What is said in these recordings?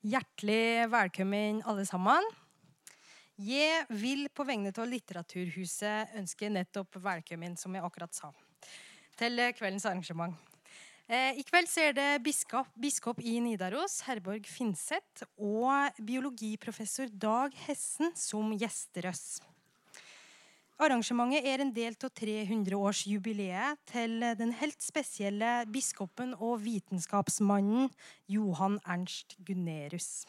Hjertelig velkommen, alle sammen. Jeg vil på vegne av Litteraturhuset ønske nettopp velkommen, som jeg akkurat sa, til kveldens arrangement. Eh, I kveld ser det biskop, biskop i Nidaros, Herborg Finseth, og biologiprofessor Dag Hessen som gjester oss. Arrangementet er en del av 300-årsjubileet til den helt spesielle biskopen og vitenskapsmannen Johan Ernst Gunnerus.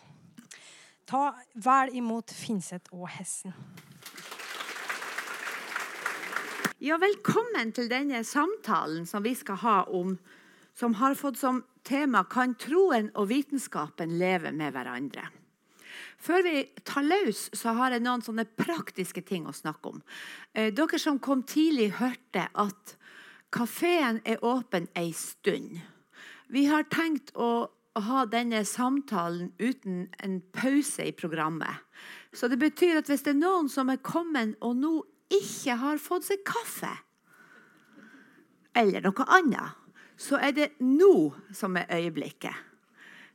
Ta vel imot Finseth og Hessen. Ja, velkommen til denne samtalen som vi skal ha om som har fått som tema 'Kan troen og vitenskapen leve med hverandre'? Før vi tar løs, så har jeg noen sånne praktiske ting å snakke om. Eh, dere som kom tidlig, hørte at kafeen er åpen ei stund. Vi har tenkt å ha denne samtalen uten en pause i programmet. Så det betyr at hvis det er noen som er kommet og nå ikke har fått seg kaffe, eller noe annet, så er det nå som er øyeblikket.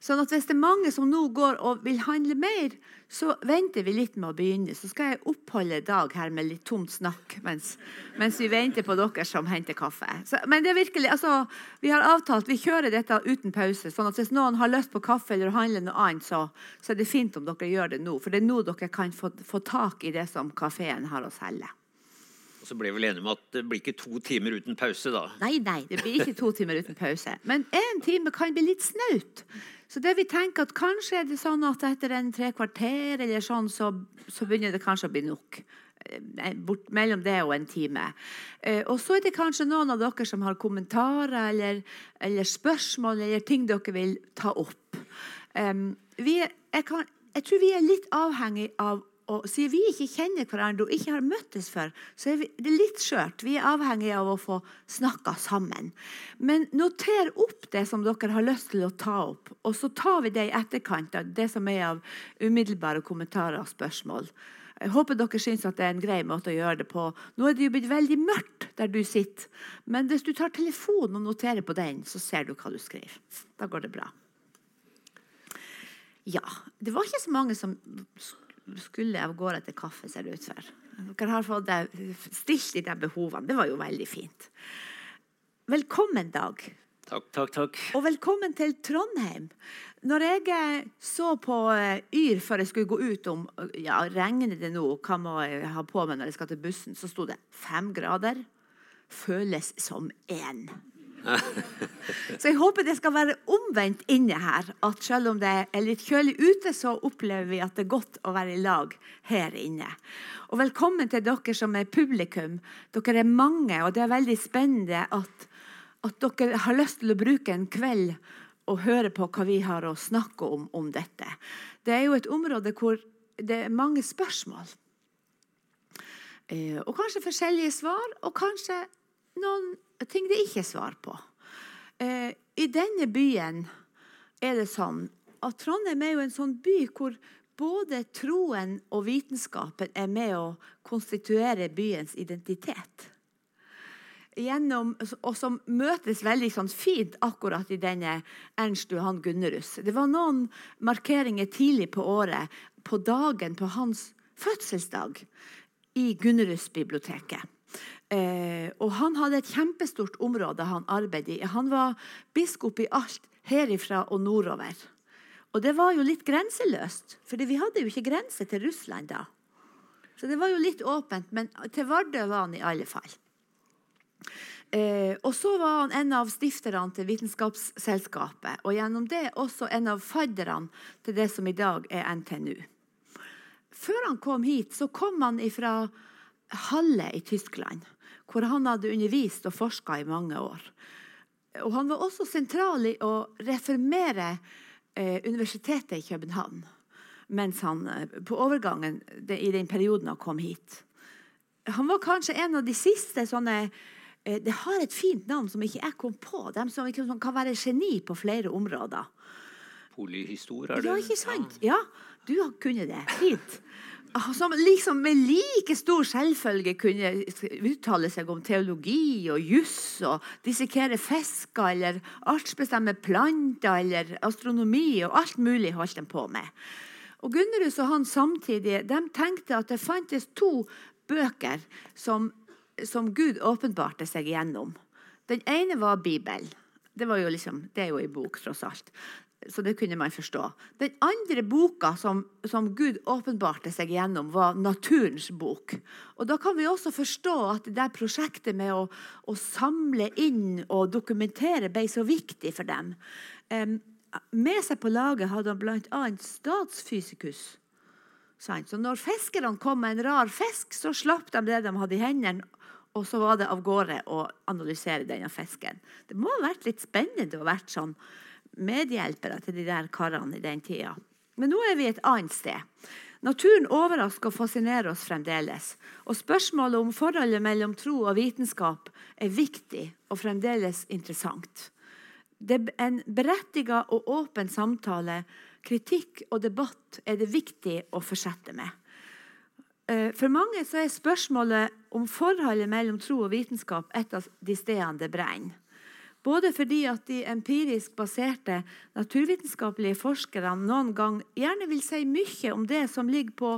Sånn at Hvis det er mange som nå går og vil handle mer, så venter vi litt med å begynne. Så skal jeg oppholde Dag her med litt tomt snakk mens, mens vi venter på dere som henter kaffe. Så, men det er virkelig, altså, vi har avtalt vi kjører dette uten pause. sånn at Hvis noen har lyst på kaffe eller handle noe annet, så, så, er det fint om dere gjør det nå. For det er nå dere kan få, få tak i det som kafeen har å selge. Og så ble vi vel enige om at det blir ikke to timer uten pause, da? Nei, nei, det blir ikke to timer uten pause. Men én time kan bli litt snaut. Så det vi tenker at kanskje er det sånn at etter en tre kvarter eller sånn, så, så begynner det kanskje å bli nok. Eh, bort mellom det og en time. Eh, og så er det kanskje noen av dere som har kommentarer eller, eller spørsmål eller ting dere vil ta opp. Um, vi, jeg, kan, jeg tror vi er litt avhengig av og Siden vi ikke kjenner hverandre og ikke har møttes før, så er vi, det er litt skjørt. Vi er avhengige av å få snakka sammen. Men noter opp det som dere har lyst til å ta opp, og så tar vi det i etterkant av det som er av umiddelbare kommentarer og spørsmål. Jeg håper dere syns at det er en grei måte å gjøre det på. Nå er det jo blitt veldig mørkt der du sitter, men hvis du tar telefonen og noterer på den, så ser du hva du skriver. Da går det bra. Ja, det var ikke så mange som skulle av gårde etter kaffe, ser det ut for. Dere har fått stilt i de behovene. Det var jo veldig fint. Velkommen, Dag. Takk, takk, takk. Og velkommen til Trondheim. Når jeg eh, så på eh, Yr før jeg skulle gå ut om ja, regner det nå, hva må jeg ha på meg når jeg skal til bussen, så sto det fem grader. Føles som én. Så jeg håper det skal være omvendt inne her. At selv om det er litt kjølig ute, så opplever vi at det er godt å være i lag her inne. Og velkommen til dere som er publikum. Dere er mange, og det er veldig spennende at, at dere har lyst til å bruke en kveld og høre på hva vi har å snakke om om dette. Det er jo et område hvor det er mange spørsmål. Eh, og kanskje forskjellige svar, og kanskje noen ting det ikke er svar på. Eh, I denne byen er det sånn at Trondheim er jo en sånn by hvor både troen og vitenskapen er med å konstituere byens identitet. Gjennom, og som møtes veldig sånn fint akkurat i denne Ernst Johan Gunnerus. Det var noen markeringer tidlig på året, på dagen på hans fødselsdag, i Gunnerus-biblioteket. Eh, og han hadde et kjempestort område han arbeidet i. Han var biskop i alt herifra og nordover. Og det var jo litt grenseløst, for vi hadde jo ikke grense til Russland da. Så det var jo litt åpent, men til Vardø var han i alle fall. Eh, og så var han en av stifterne til Vitenskapsselskapet, og gjennom det også en av fadderne til det som i dag er NTNU. Før han kom hit, så kom han fra Halle i Tyskland hvor han hadde undervist og forska i mange år. Og han var også sentral i å reformere eh, universitetet i København mens han, eh, på overgangen det, i den perioden han kom hit. Han var kanskje en av de siste sånne eh, Det har et fint navn som ikke jeg kom på. De som, som kan være geni på flere områder. Polyhistor, er det? Ja, ikke sant? Ja, du kunne det. Fint. Som liksom med like stor selvfølge kunne uttale seg om teologi og juss og dissekere fisker eller artsbestemme planter eller astronomi og alt mulig holdt de på med. Og Gunnerus og han samtidig de tenkte at det fantes to bøker som, som Gud åpenbarte seg gjennom. Den ene var Bibelen. Det, liksom, det er jo en bok, tross alt så det kunne man forstå. Den andre boka som, som, Gud åpenbarte seg gjennom, var naturens bok. Og Da kan vi også forstå at det der prosjektet med å, å samle inn og dokumentere ble så viktig for dem. Um, med seg på laget hadde han bl.a. statsfysikus. Så når fiskerne kom med en rar fisk, så slapp de det de hadde i hendene, og så var det av gårde å analysere denne fisken. Det må ha vært litt spennende å ha vært sånn medhjelpere til de der karene i den tida. Men nå er vi et annet sted. Naturen overrasker og fascinerer oss fremdeles. Og spørsmålet om forholdet mellom tro og vitenskap er viktig og fremdeles interessant. Det er en berettiget og åpen samtale, kritikk og debatt er det viktig å fortsette med. Eh, for mange er spørsmålet om forholdet mellom tro og vitenskap et av de stedene det brenner. Både fordi at de empirisk baserte naturvitenskapelige forskerne noen gang gjerne vil si mye om det som ligger på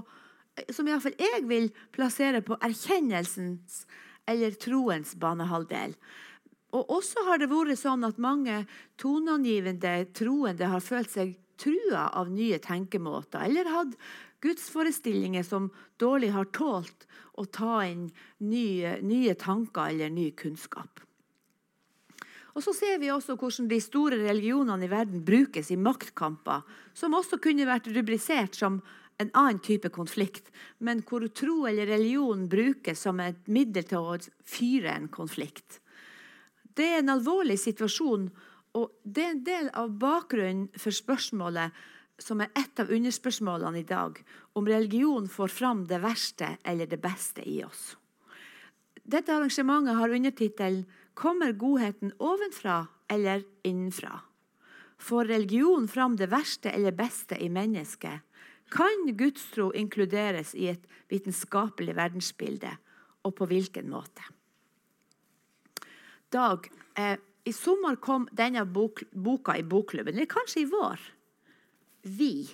som iallfall jeg vil plassere på erkjennelsens eller troens banehalvdel. Og også har det vært sånn at mange toneangivende troende har følt seg trua av nye tenkemåter, eller hatt gudsforestillinger som dårlig har tålt å ta inn nye, nye tanker eller ny kunnskap. Og så ser vi også hvordan de store religionene i verden brukes i maktkamper, som også kunne vært rubrisert som en annen type konflikt, men hvor tro eller religion brukes som et middel til å fyre en konflikt. Det er en alvorlig situasjon, og det er en del av bakgrunnen for spørsmålet som er et av underspørsmålene i dag, om religion får fram det verste eller det beste i oss. Dette arrangementet har undertittelen Kommer godheten ovenfra eller innenfra? Får religion fram det verste eller beste i mennesket? Kan gudstro inkluderes i et vitenskapelig verdensbilde, og på hvilken måte? Dag, eh, I sommer kom denne bok, boka i bokklubben, eller kanskje i vår. Vi.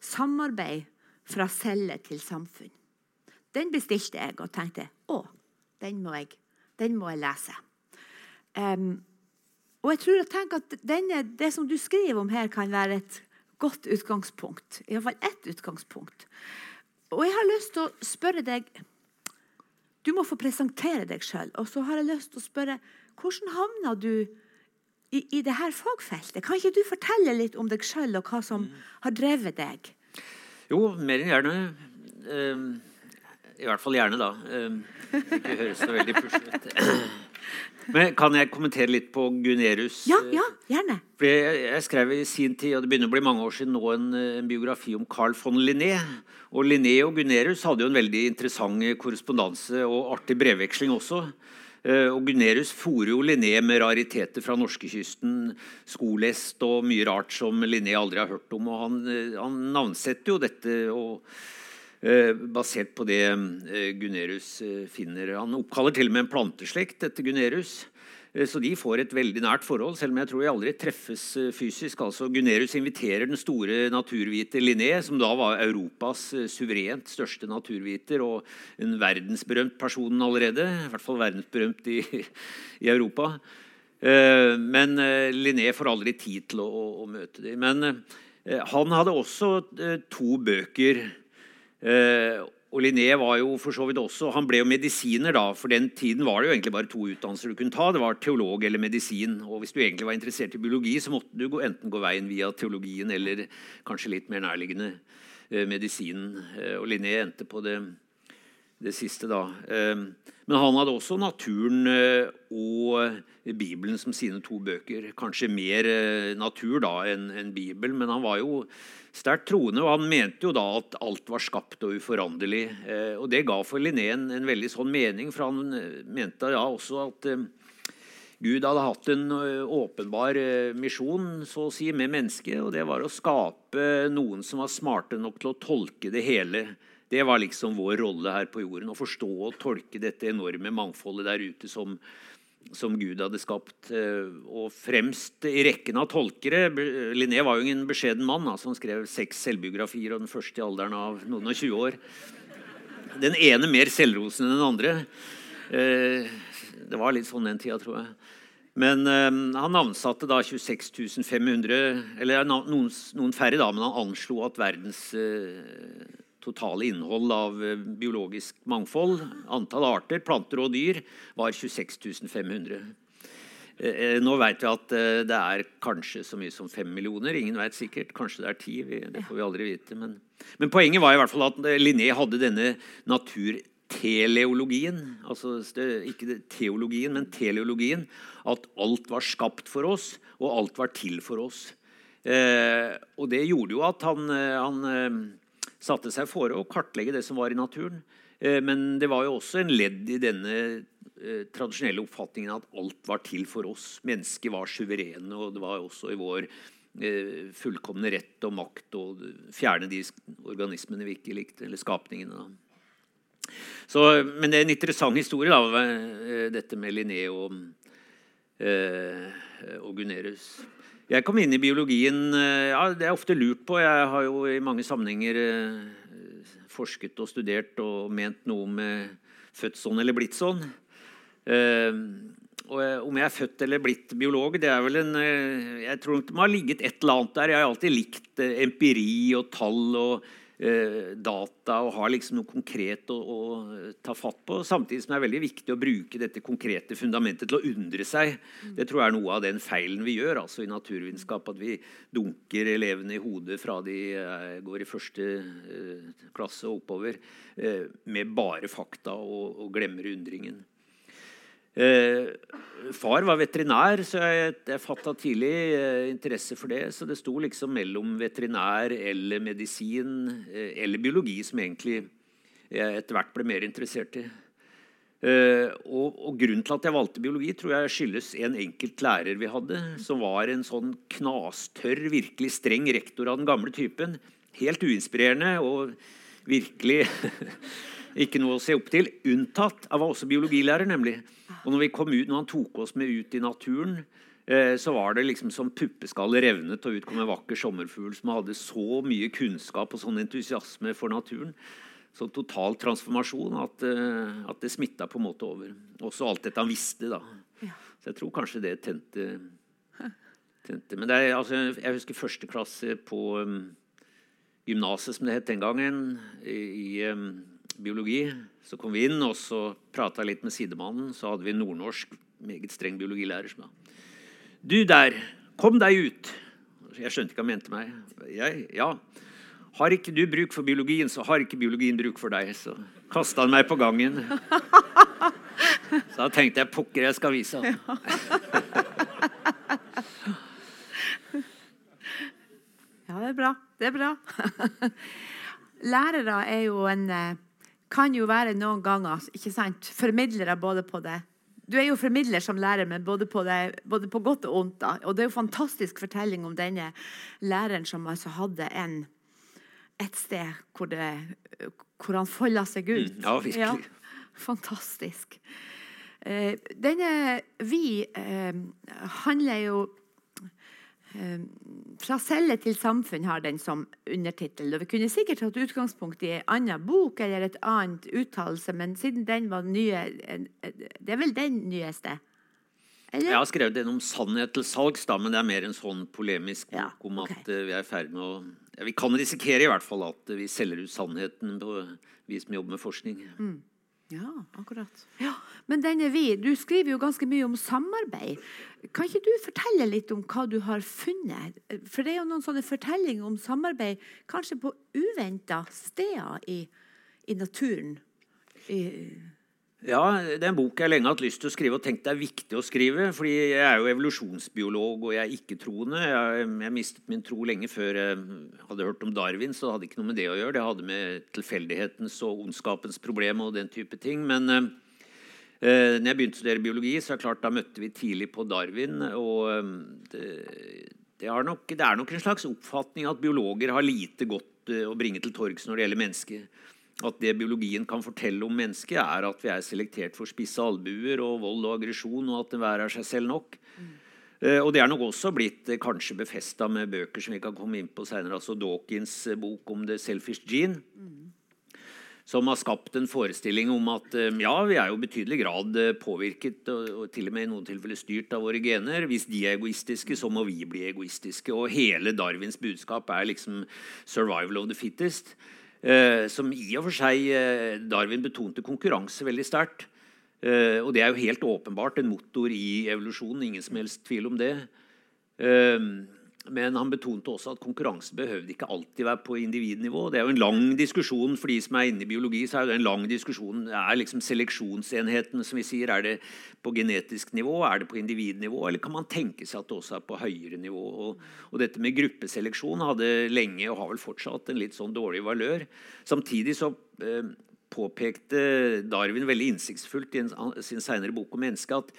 Samarbeid fra celle til samfunn. Den bestilte jeg og tenkte å, den må jeg den må jeg lese. Um, og jeg tror jeg tenker at denne, Det som du skriver om her, kan være et godt utgangspunkt. Iallfall ett utgangspunkt. Og jeg har lyst til å spørre deg Du må få presentere deg sjøl. Og så har jeg lyst til å spørre hvordan havna du i, i det her fagfeltet? Kan ikke du fortelle litt om deg sjøl og hva som har drevet deg? Jo, mer enn gjerne. Um i hvert fall gjerne, da. Det ikke høres så veldig pushy ut. Men Kan jeg kommentere litt på Gunerius? Ja, ja, gjerne. Fordi jeg, skrev i sin tid, og det begynner å bli mange år siden, nå en, en biografi om Carl von Linné. Og Linné og Gunerius hadde jo en veldig interessant korrespondanse og artig brevveksling også. Eh, og Gunerius fòrer jo Linné med rariteter fra norskekysten, skolest og mye rart som Linné aldri har hørt om. Og han, eh, han navnsetter jo dette. og Eh, basert på det eh, Gunerius eh, finner. Han oppkaller til og med en planteslekt etter Gunerius. Så de får et veldig nært forhold, selv om jeg tror de aldri treffes fysisk. Altså, Gunerius inviterer den store naturviter Linné, som da var Europas suverent største naturviter og en verdensberømt person allerede. I hvert fall verdensberømt i, i Europa. Men Linné får aldri tid til å, å, å møte dem. Men han hadde også to bøker Eh, og Linné var jo for så vidt også, han ble jo medisiner da. For den tiden var det jo egentlig bare to utdannelser du kunne ta. Det var teolog eller medisin. Og hvis du egentlig var interessert i biologi, så måtte du enten gå veien via teologien eller kanskje litt mer nærliggende eh, medisinen. Eh, og Linné endte på det, det siste, da. Eh, men han hadde også naturen eh, og Bibelen som sine to bøker. Kanskje mer eh, natur da enn en Bibel, men han var jo sterkt troende, og han mente jo da at alt var skapt og uforanderlig. Eh, og det ga for Linné en, en, veldig sånn mening, for han mente ja også at Gud hadde hatt en åpenbar misjon så å si, med mennesket, og det var å skape noen som var smarte nok til å tolke det hele. Det var liksom vår rolle her på jorden. Å forstå og tolke dette enorme mangfoldet der ute som, som Gud hadde skapt. Og fremst i rekken av tolkere Linné var jo ingen beskjeden mann. Altså han skrev seks selvbiografier, og den første i alderen av noen og 20 år. Den ene mer selvrosende enn den andre. Det var litt sånn den tida, tror jeg. Men um, han ansatte da 26 500 Eller noen, noen, færre, da, men han anslo at verdens totale innhold av uh, biologisk mangfold, antall arter, planter og dyr, var 26 500. Uh, nå vet vi at det er kanskje så mye som fem millioner. Ingen vet sikkert. Kanskje det er ti. det får vi aldri vite. Men, men poenget var i hvert fall at Linné hadde denne naturteleologien. altså ikke teologien, men teleologien, at alt var skapt for oss, og alt var til for oss. Eh, og det gjorde jo at han, eh, han eh, satte seg for å kartlegge det som var i naturen. Eh, men det var jo også en ledd i denne eh, tradisjonelle oppfatningen at alt var til for oss. Mennesket var suverene, og det var også i vår eh, fullkomne rett og makt å fjerne de organismene vi ikke likte, eller skapningene. Så, men det er en interessant historie, da, dette med Linné og, og Gunerius. Jeg kom inn i biologien eh, ja, Det er ofte lurt på. Jeg har jo i mange sammenhenger eh, forsket og studert og ment noe med født sånn eller blitt sånn. Eh, og om jeg er født eller blitt biolog, det er vel en Jeg tror det må ha ligget et eller annet der. Jeg har alltid likt empiri og tall og data og har liksom noe konkret å, å, ta fatt på. Samtidig som det er veldig viktig å bruke dette konkrete fundamentet til å undre seg. Det tror jeg er noe av den feilen vi gjør altså i naturvitenskap. At vi dunker elevene i hodet fra de eh, går i første eh, klasse og oppover med bare fakta og, og glemmer undringen. Eh, far var veterinær, så jeg, jeg fatta tidlig eh, interesse for det. Så det sto liksom mellom veterinær eller medisin eh, eller biologi, som egentlig jeg etter hvert ble mer interessert i. Uh, og, og, Grunnen til at jeg valgte biologi, tror jeg skyldes en enkelt lærer vi hadde, som var en sånn knastørr, virkelig streng rektor av den gamle typen. Helt uinspirerende og virkelig ikke noe å se opp til. Unntatt jeg var også biologilærer, nemlig. Og når, vi kom ut, når han tok oss med ut i naturen, eh, så var det liksom som puppeskallet revnet, og ut kom en vakker sommerfugl som hadde så mye kunnskap og sånn entusiasme for naturen. Så total transformasjon at, eh, at det smitta på en måte over. Også alt dette han visste. da. Så jeg tror kanskje det tente. tente. Men er, altså, jeg husker første klasse på um, gymnaset, som det het den gangen. i, i um, biologi. Så kom vi inn og så prata litt med sidemannen. Så hadde vi en nordnorsk, meget streng biologilærer som da Du der, kom deg ut. Jeg skjønte ikke hva han mente meg. Jeg, ja. Har ikke du bruk for biologien, så har ikke biologien bruk for deg. Så kasta han meg på gangen. Så da tenkte jeg pokker, jeg skal vise han. Ja, det er bra. Det er bra. Lærere er jo en eh, kan jo være noen ganger ikke sant, formidlere både på det Du er jo formidler som lærer, men både på, det, både på godt og ondt. Da. Og det er jo fantastisk fortelling om denne læreren som altså hadde en, et sted hvor, det, hvor han folda seg ut. Mm, ja, virkelig. Ja, fantastisk. Eh, denne Vi eh, handler jo fra celle til samfunn har den som undertittel. Vi kunne sikkert hatt utgangspunkt i en annen bok eller et annet uttalelse, men siden den var nye Det er vel den nyeste? Eller? Jeg har skrevet den om sannhet til salgs, da, men det er mer en sånn polemisk bok ja, om at uh, vi er ferdig med å ja, Vi kan risikere i hvert fall at vi selger ut sannheten på vi som jobber med forskning. Mm. Ja, akkurat. Ja, men denne vi, Du skriver jo ganske mye om samarbeid. Kan ikke du fortelle litt om hva du har funnet? For det er jo noen sånne fortellinger om samarbeid kanskje på uventa steder i, i naturen. I, ja, det er en bok jeg lenge har hatt lyst til å skrive og tenkt det er viktig å skrive. fordi jeg er jo evolusjonsbiolog, og jeg er ikke-troende. Jeg, jeg, mistet min tro lenge før jeg hadde hørt om Darwin, så det hadde ikke noe med det å gjøre. Det hadde med tilfeldighetens og ondskapens problem og den type ting. Men, Eh, når jeg begynte å studere biologi, så er det klart, da møtte vi tidlig på Darwin. og eh, det, det, nok, det, er nok, en slags oppfatning at biologer har lite godt eh, å bringe til torgs når det gjelder mennesket. At det biologien kan fortelle om mennesket, er at vi er selektert for spisse albuer og vold og aggresjon, og at enhver er seg selv nok. Mm. Uh, og det er nok også blitt uh, kanskje befesta med bøker som vi kan komme inn på senere. Altså Dawkins' uh, bok om the selfish gene. Mm. Som har skapt en forestilling om at ja, vi er jo i betydelig grad påvirket og, og, til og med i noen tilfeller styrt av våre gener. Hvis de er egoistiske, så må vi bli egoistiske. Og hele Darwins budskap er liksom 'survival of the fittest'. Eh, som i og for seg eh, Darwin betonte konkurranse veldig sterkt. Eh, og det er jo helt åpenbart en motor i evolusjonen. Ingen som helst tvil om det. Men han betonte også at konkurranse behøvde ikke alltid være på individnivå. Det er jo en lang diskusjon for de som er inne i biologi. så Er det en lang diskusjon, er liksom seleksjonsenhetene som vi sier, er det på genetisk nivå, er det på individnivå, eller kan man tenke seg at det også er på høyere nivå? Og, og dette med gruppeseleksjon hadde lenge, og har vel fortsatt, en litt sånn dårlig valør. Samtidig så eh, påpekte Darwin veldig innsiktsfullt i sin senere bok om mennesket at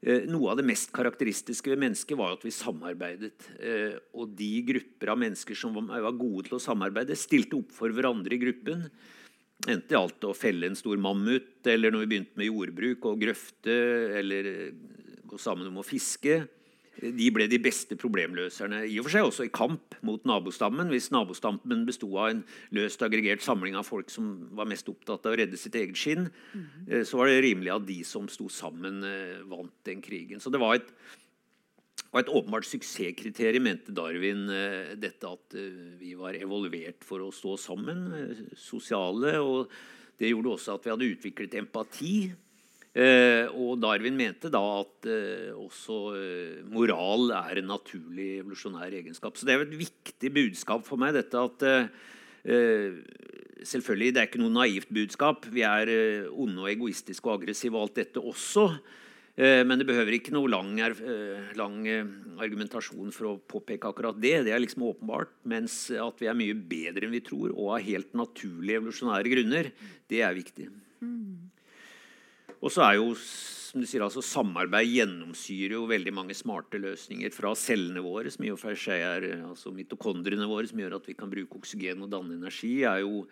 noe av det mest karakteristiske ved mennesket var at vi samarbeidet. Eh, og de grupper av mennesker som var gode til å samarbeide, stilte opp for hverandre i gruppen. Enten det gjaldt å felle en stor mammut, eller når vi begynte med jordbruk og grøfte, eller gå sammen om å fiske de ble de beste problemløserne. I og for seg også i kamp mot nabostammen. Hvis nabostammen besto av en løst aggregert samling av folk som var mest opptatt av å redde sitt eget skinn, mm. så var det rimelig at de som sto sammen, eh, vant den krigen. Så det var et, var et åpenbart suksesskriterium, mente Darwin, eh, dette at vi var evolvert for å stå sammen, sosiale. og Det gjorde også at vi hadde utviklet empati. Eh, og Darwin mente da at eh, også eh, moral er en naturlig evolusjonær egenskap. Så det er jo et viktig budskap for meg, dette at Selvfølgelig, det er ikke noe naivt budskap. Vi er onde og egoistiske og aggressive og alt dette også. Men det behøver ikke noe lang, lang, argumentasjon for å påpeke akkurat det. Det er liksom åpenbart. Mens at vi er mye bedre enn vi tror, og av helt naturlige evolusjonære grunner, det er viktig. Mm. Og så er jo som du sier, altså Samarbeid gjennomsyrer jo veldig mange smarte løsninger fra cellene våre, som i og for seg er altså mitokondriene våre, som gjør at vi kan bruke oksygen og danne energi, er jo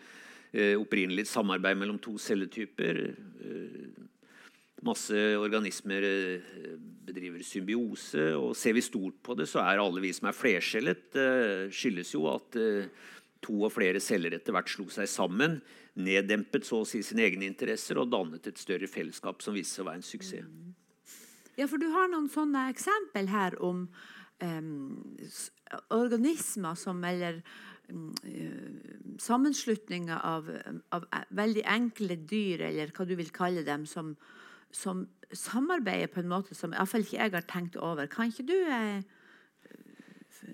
eh, opprinnelig et samarbeid mellom to celletyper. Eh, masse organismer eh, bedriver symbiose. og Ser vi stort på det, så er alle vi som er flercellet, eh, skyldes jo at eh, to og flere celler etter hvert slo seg sammen neddempet så å si sine egne interesser og dannet et større fellesskap som viste seg å være en suksess. Ja, for du har noen sånne eksempel her om um, organismer som eller um, sammenslutninger av, av, veldig enkle dyr, eller hva du vil kalle dem, som, som samarbeider på en måte som iallfall ikke jeg har tenkt over. Kan ikke du eh,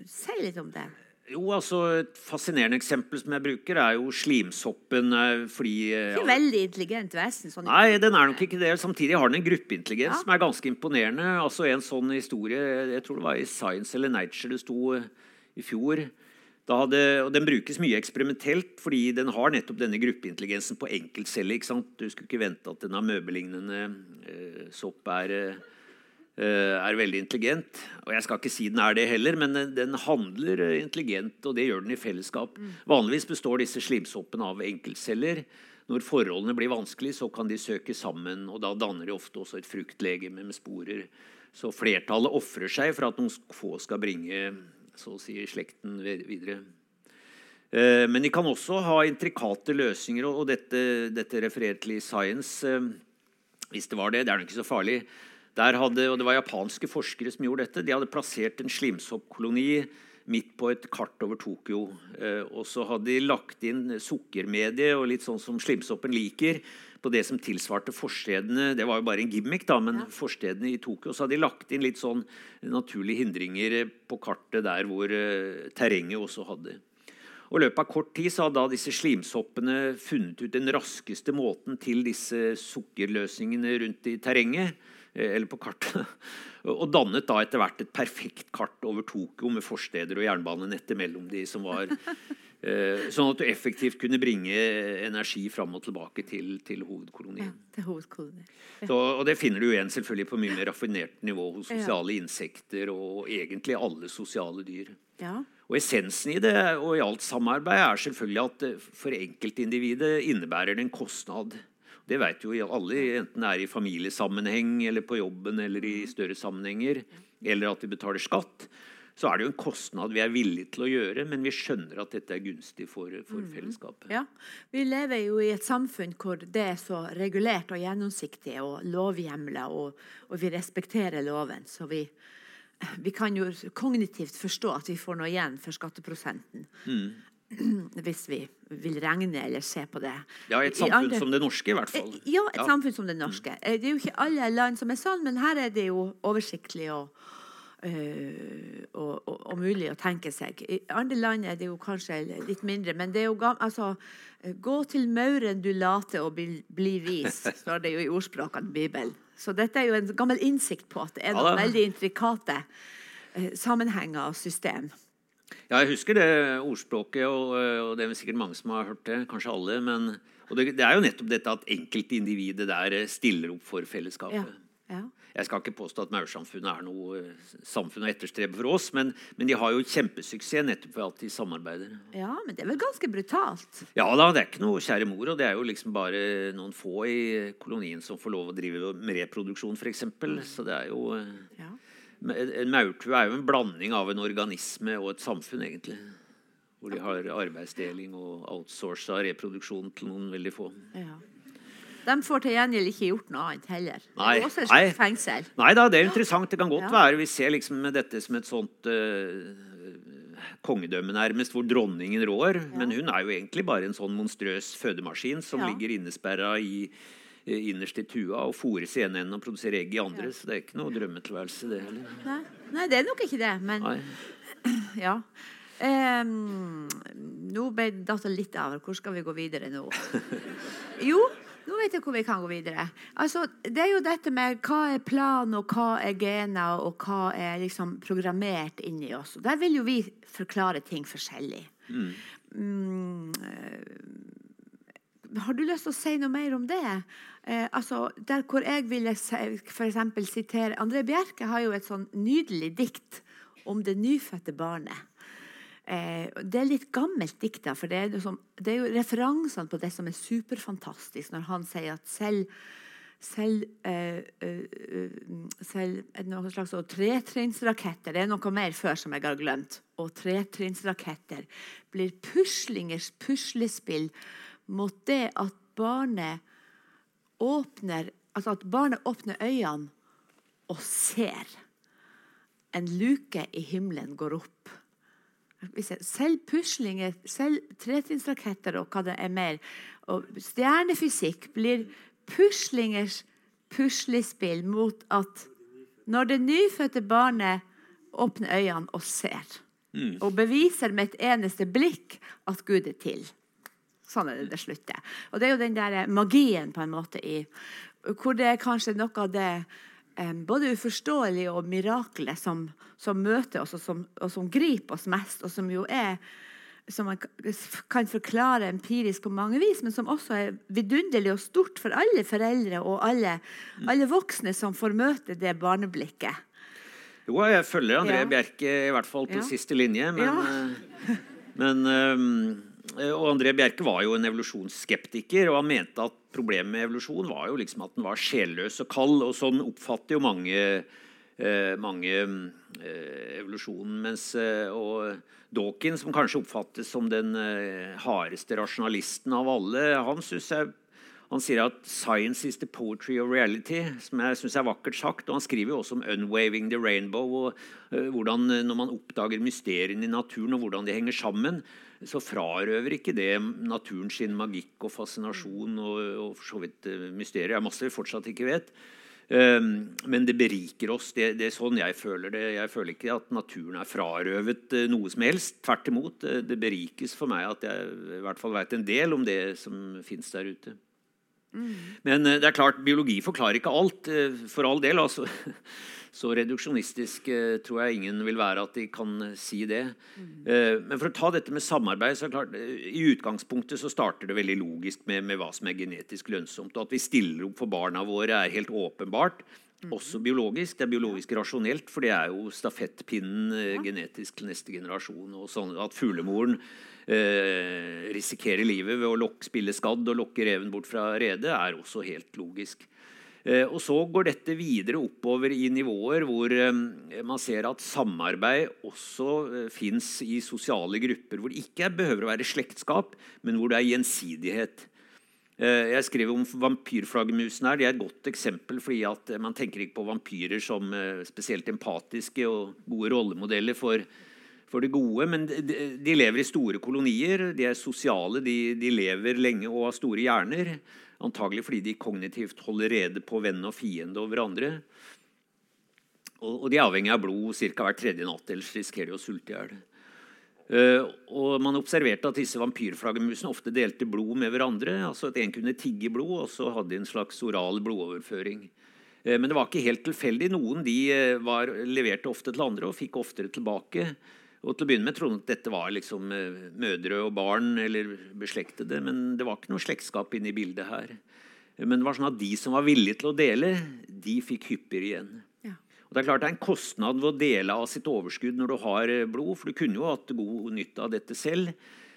si litt om det? Jo, altså Et fascinerende eksempel som jeg bruker, er jo slimsoppen. Eh, fordi, Ikke ikke veldig intelligent vesen. Sånn nei, den er nok ikke det. Samtidig har den en gruppeintelligens ja. som er ganske imponerende. Altså En sånn historie Jeg tror det var i Science eller Nature det sto eh, i fjor. Hadde, og Den brukes mye eksperimentelt fordi den har nettopp denne gruppeintelligensen på enkeltceller. Du skulle ikke vente at denne amøbelignende eh, sopp er eh, Eh, er veldig intelligent. Og jeg skal ikke si den er det heller, men den handler eh, intelligent, og det gjør den i fellesskap. Mm. Vanligvis består disse slimsoppene av enkeltceller. Når forholdene blir vanskelig, så kan de søke sammen, og da danner de ofte også et fruktlegeme med sporer. Så flertallet ofrer seg for at noen få skal bringe så å si, slekten videre. Eh, men de kan også ha intrikate løsninger, og dette, dette refererer til i Science. Hvis det var det, det er nok ikke så farlig. Hadde, og Det var japanske forskere som gjorde dette. De hadde plassert en slimsoppkoloni midt på et kart over Tokyo. Eh, og så hadde de lagt inn sukkermedie og litt sånn som slimsoppen liker, på det som tilsvarte forstedene. Det var jo bare en gimmick, da, men ja. forstedene i Tokyo. Så hadde de lagt inn litt sånn naturlige hindringer på kartet der hvor uh, terrenget også hadde. Og I løpet av kort tid så hadde da disse slimsoppene funnet ut den raskeste måten til disse sukkerløsningene rundt i terrenget. Eh, eller på kartet. Og dannet da etter hvert et perfekt kart over Tokyo med forsteder og jernbanenettet mellom de som var Eh, sånn at du effektivt kunne bringe energi fram og tilbake til, til Ja, hovedkolonien. til hovedkolonien. Så, og det finner du igjen selvfølgelig på mye mer raffinert nivå hos sosiale insekter og egentlig alle sosiale dyr. Ja. Og Essensen i det og i alt samarbeid er selvfølgelig at eh, for enkeltindividet innebærer det en kostnad. Det vet jo alle, enten det er i familiesammenheng eller på jobben eller i større sammenhenger, eller at de betaler skatt. Så er det jo en kostnad vi er villige til å gjøre, men vi skjønner at dette er gunstig for, for fellesskapet. Ja. Vi lever jo i et samfunn hvor det er så regulert og gjennomsiktig og lovhjemla, og, og vi respekterer loven. Så vi, vi kan jo kognitivt forstå at vi får noe igjen for skatteprosenten. Hvis vi vil regne eller se på det. Ja, et samfunn andre- som det norske, i hvert fall. Eh, Ja, et samfunn som det norske. Eh, Det er jo ikke alle land som er sånn, men her er det jo oversiktlig og, øh, og, og, og mulig å tenke seg. I andre land er det jo kanskje litt mindre, men det er jo altså, eh, Gå til mauren du later og bli, bli vis, står det jo i ordspråkene i Bibelen. Så dette er jo en gammel innsikt på at det er Ja noen ja, veldig intrikate sammenhenger og system. Ja, jeg husker det ordspråket, og, og det er sikkert mange som har hørt det. Kanskje alle. Men, og det, det er jo nettopp dette at enkeltindividet der eh, stiller opp for fellesskapet. Ja. Ja. Jeg skal ikke påstå at maursamfunnet er noe eh, samfunn å etterstrebe for oss, men, men de har jo kjempesuksess nettopp ved at de samarbeider. ja, men det er vel ganske brutalt. Ja da, det er ikke noe kjære mor, og det er jo liksom bare noen få i kolonien som får lov å drive med reproduksjon, f.eks. Så det er jo eh, Ja. En maurtue er jo en blanding av en organisme og et samfunn, egentlig. Hvor de har arbeidsdeling og outsourca reproduksjon til noen veldig få. Ja. De får til gjengjeld ikke gjort noe annet heller. Det Nei, er også nei. fengsel. Nei da, det er interessant. Det kan godt Ja. være Vi ser liksom dette som et sånt uh, kongedømme, nærmest, hvor dronningen rår. Men hun er jo egentlig bare en sånn monstrøs fødemaskin som Ja. ligger innesperra i innerst i tua og fôres i ene enden og produserer egg i andre. Så det er ikke noe drømmetilværelse, det heller. Nei, nei, det er nok ikke det, men Nei. ja. Um, nå ble data litt av. Hvor skal vi gå videre nå? Jo, nå vet jeg hvor vi kan gå videre. Altså, det er jo dette med hva er plan, og hva er gener, og hva er liksom programmert inni oss. Og der vil jo vi forklare ting forskjellig. Mm, eh, har du lyst til å si noe mer om det? Eh, altså, der hvor jeg ville f.eks. sitere André Bjerke har jo et sånn nydelig dikt om det nyfødte barnet. Eh, det er litt gammelt dikt, for det er, liksom, det er jo referansene på det som er superfantastisk, når han sier at selv selv, eh, eh, selv noen slags tretrinnsraketter Det er noe mer før som jeg har glemt. Og tretrinnsraketter blir puslingers puslespill mot det at barnet åpner Altså at barnet åpner øynene og ser. En luke i himmelen går opp. Selv puslinger, selv tretrinnsraketter og hva det er mer, og stjernefysikk blir puslingers puslespill mot at når det nyfødte barnet åpner øynene og ser, og beviser med et eneste blikk at Gud er til. Sånn er det det slutter. Og det er jo den der magien på en måte i Hvor det er kanskje noe av det eh, både uforståelige og miraklet som, som møter oss, og som, og som griper oss mest, og som jo er som man kan forklare empirisk på mange vis, men som også er vidunderlig og stort for alle foreldre og alle, alle voksne som får møte det barneblikket. Jo, jeg følger André Ja. Bjerke i hvert fall til Ja. siste linje. Men, Ja. eh, men eh, Og André Bjerke var jo en evolusjonsskeptiker, og han mente at problemet med evolusjon var jo liksom at den var sjelløs og kald. Og sånn oppfatter jo mange, eh, mange eh, evolusjonen. Mens eh, og Dawkins, som kanskje oppfattes som den eh, hardeste rasjonalisten av alle, han jeg han sier at 'science is the poetry of reality', som jeg syns er vakkert sagt. Og han skriver jo også om 'unwaving the rainbow', og eh, hvordan eh, når man oppdager mysteriene i naturen, og hvordan de henger sammen, så frarøver ikke det naturen sin magikk og fascinasjon og, og for så vidt eh, mysterier. Det er masse vi fortsatt ikke vet. Um, men det beriker oss. Det, det er sånn jeg føler det. Jeg føler ikke at naturen er frarøvet eh, noe som helst. Tvert imot. Det, det berikes for meg at jeg i hvert fall vet en del om det som fins der ute. Men eh, det er klart, biologi forklarer ikke alt. eh, For all del. altså. Så reduksjonistisk eh, tror jeg ingen vil være at de kan eh, si det. Eh, Men for å ta dette med samarbeid så er det klart, I utgangspunktet så starter det veldig logisk med, med hva som er genetisk lønnsomt. Og at vi stiller opp for barna våre, er helt åpenbart. Også biologisk. Det er biologisk rasjonelt, for det er jo stafettpinnen ja. genetisk til neste generasjon. og sånn At fuglemoren eh, risikerer livet ved å lokke, spille skadd og lokke reven bort fra redet, er også helt logisk. Eh, og Så går dette videre oppover i nivåer hvor eh, man ser at samarbeid også eh, fins i sosiale grupper hvor det ikke behøver å være slektskap, men hvor det er gjensidighet. Jeg skriver om vampyrflaggermusene her. De er et godt eksempel. fordi Man tenker ikke på vampyrer som spesielt empatiske og gode rollemodeller for, for det gode. Men de lever i store kolonier. De er sosiale. De, de lever lenge og har store hjerner. Antagelig fordi de kognitivt holder rede på venn og fiende og hverandre. Og, og de er avhengig av blod ca. hver tredje natt, ellers risikerer de å sulte i hjel. Uh, man observerte at disse vampyrflaggermusene ofte delte blod med hverandre. altså at En kunne tigge blod, og så hadde de en slags oral blodoverføring. Eh, men det var ikke helt tilfeldig. Noen de eh, var, leverte ofte til andre og fikk oftere tilbake. Og til å begynne med trodde de at dette var liksom eh, mødre og barn eller beslektede. Men det var ikke noe slektskap inne i bildet her. Men det var sånn at de som var villige til å dele, de fikk hyppigere igjen. Ja. Og det er klart det er en kostnad ved å dele av sitt overskudd når du har eh, blod, for du kunne jo hatt god nytte av dette selv.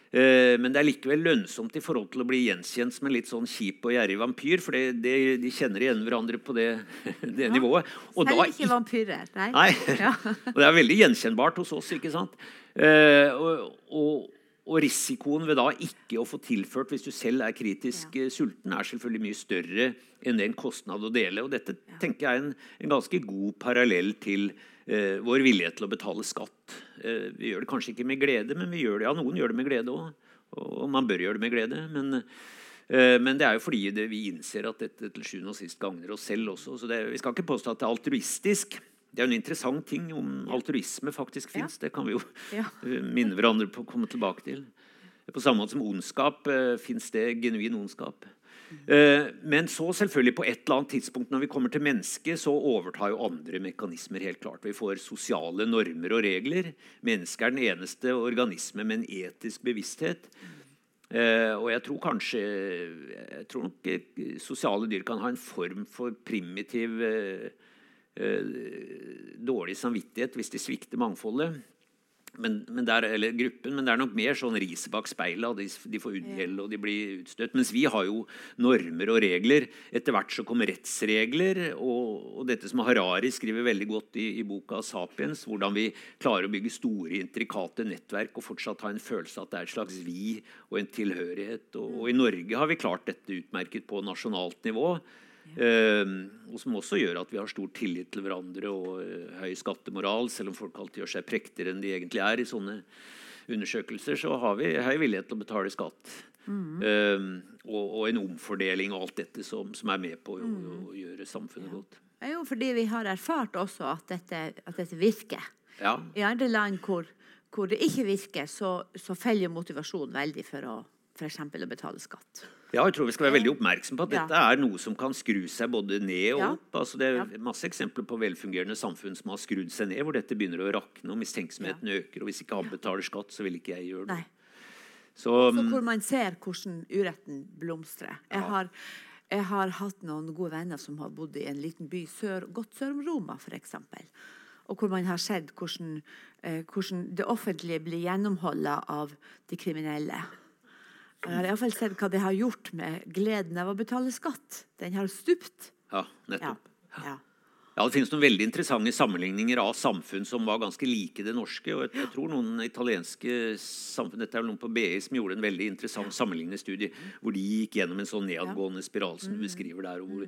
Eh, Men det er likevel lønnsomt i forhold til å bli gjenkjent som en litt sånn kjip og gjerrig vampyr. For det, det, de kjenner igjen hverandre på det, det nivået. Og da Selv ikke vampyrer. Nei. Nei. Ja. og det er veldig gjenkjennbart hos oss. ikke sant? Eh, og, og, og risikoen ved da ikke å få tilført hvis du selv er kritisk ja. sulten, er selvfølgelig mye større enn den kostnad å dele. Og dette tenker jeg er en, en ganske god parallell til eh, vår vilje til å betale skatt. Eh, vi gjør det kanskje ikke med glede, men vi gjør det, ja, noen gjør det med glede òg. Og man bør gjøre det med glede. Men, eh, men det er jo fordi det, vi innser at dette til sjuende og sist gagner oss selv også. Så det, vi skal ikke påstå at det er altruistisk. Det er en interessant ting om altruisme faktisk Ja. Det kan vi jo Ja. eh, minne hverandre på å komme tilbake til. På samme måte som ondskap eh, fins det genuin ondskap. Eh, men så selvfølgelig på et eller annet tidspunkt når vi kommer til mennesket, så overtar jo andre mekanismer. helt klart. Vi får sosiale normer og regler. Mennesket er den eneste organisme med en etisk bevissthet. Eh, og jeg tror kanskje Jeg tror nok sosiale dyr kan ha en form for primitiv eh, dårlig samvittighet hvis de svikter mangfoldet. Men, men der, eller gruppen, men det er nok mer sånn riset bak speilet. De, de får unngjeld og de blir utstøtt. Mens vi har jo normer og regler. Etter hvert så kommer rettsregler. Og, og dette som Harari skriver veldig godt i, i boka 'Sapiens', hvordan vi klarer å bygge store, intrikate nettverk og fortsatt ha en følelse av at det er et slags vi og en tilhørighet. Og, og i Norge har vi klart dette utmerket på nasjonalt nivå. Eh, og som også gjør at vi har stor tillit til hverandre og eh, høy skattemoral. Selv om folk alltid gjør seg prektigere enn de egentlig er i sånne undersøkelser, så har vi høy villighet til å betale skatt. Eh, og, og en omfordeling og alt dette som, som er med på å, å gjøre samfunnet godt. Det er jo fordi vi har erfart også at dette, at dette virker. Ja, I andre land hvor, hvor det ikke virker, så, så feller motivasjonen veldig for å f.eks. å betale skatt. Ja, jeg tror vi skal være veldig oppmerksom på at dette er noe som kan skru seg både ned og opp. Altså, det er masse eksempler på velfungerende samfunn som har skrudd seg ned, hvor dette begynner å rakne og mistenksomheten øker. Og hvis ikke han betaler skatt, så vil ikke jeg gjøre det. Så, Så hvor man ser hvordan uretten blomstrer. Jeg har, jeg har hatt noen gode venner som har bodd i en liten by sør, godt sør om Roma, f.eks. Og hvor man har sett hvordan, eh, hvordan det offentlige blir gjennomholdet av de kriminelle. Jeg har iallfall sett hva det har gjort med gleden av å betale skatt. Den har stupt. ja, Ja. nettopp. ja. Ja, Det finnes noen veldig interessante sammenligninger av samfunn som var ganske like det norske. og jeg, jeg tror noen italienske samfunn, Dette er vel noen på BI som gjorde en veldig interessant sammenlignende studie, hvor de gikk gjennom en sånn nedadgående spiral som du beskriver der, hvor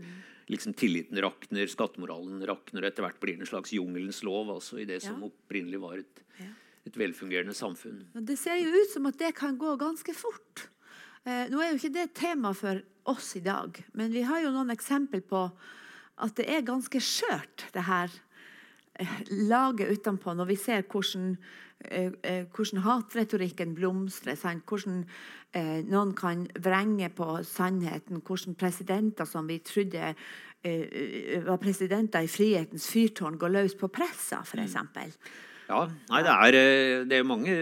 liksom tilliten rakner, skattemoralen rakner, og etter hvert blir det en slags jungelens lov altså i det som opprinnelig var et, et velfungerende samfunn. Men det ser jo ut som at det kan gå ganske fort. Eh, nå er jo ikke det et tema for oss i dag, men vi har jo noen eksempel på at det er ganske skjørt, det her eh, laget utenpå, når vi ser hvordan eh, hvordan hatretorikken blomstrer. Sant? Hvordan noen kan vrenge på sannheten. Hvordan presidenter som vi trodde var presidenter i frihetens fyrtårn, går løs på pressa, f.eks. Ja, nei, det er, det er mange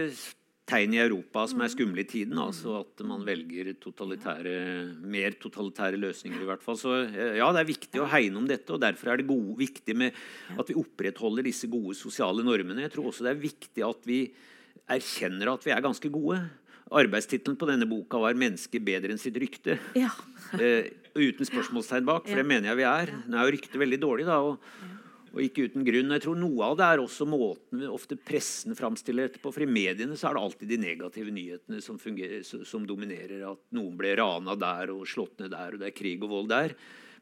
tegn i Europa som er skumle i tiden. altså At man velger totalitære, mer totalitære løsninger. i hvert fall. Så eh, ja, det er viktig å hegne om dette. og Derfor er det gode, viktig med at vi opprettholder disse gode sosiale normene. Jeg tror også det er viktig at vi erkjenner at vi er ganske gode. Arbeidstittelen på denne boka var 'Mennesket bedre enn sitt rykte'. Ja. eh, uten spørsmålstegn bak, for det mener jeg vi er. Nå er jo ryktet veldig dårlig, da. og og ikke uten grunn. Jeg tror Noe av det er også måten ofte pressen framstiller dette på. For i mediene så er det alltid de negative nyhetene som, fungerer, som dominerer. At noen ble rana der og slått ned der, og det er krig og vold der.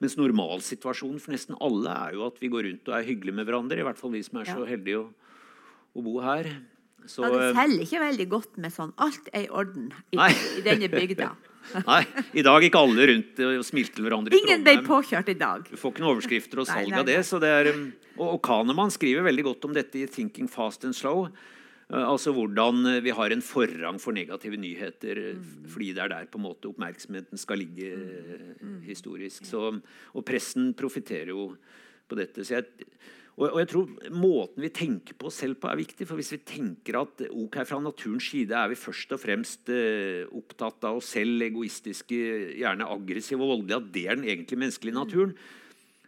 Mens normalsituasjonen for nesten alle er jo at vi går rundt og er hyggelige med hverandre. I hvert fall vi som er så heldige å, å bo her. Så, Ja, det eh, selger ikke veldig godt med sånn 'alt er i orden' i, i denne bygda. Nei, i dag gikk alle rundt og smilte til hverandre. Ingen ble påkjørt i dag. Du får ikke noen overskrifter og salg nei, av det. Så det er, um, og, og Kahneman skriver veldig godt om dette i 'Thinking Fast and Slow'. Uh, altså hvordan uh, vi har en forrang for negative nyheter uh, Mm. fordi det er der på en måte oppmerksomheten skal ligge mm. historisk. Så, og pressen profitterer jo på dette. Så jeg, og, og jeg tror måten vi tenker på oss selv på, er viktig. For hvis vi tenker at ok, fra naturens side er vi først og fremst eh, opptatt av oss selv, egoistiske, gjerne aggressive og voldelige, at det er den egentlig menneskelige naturen,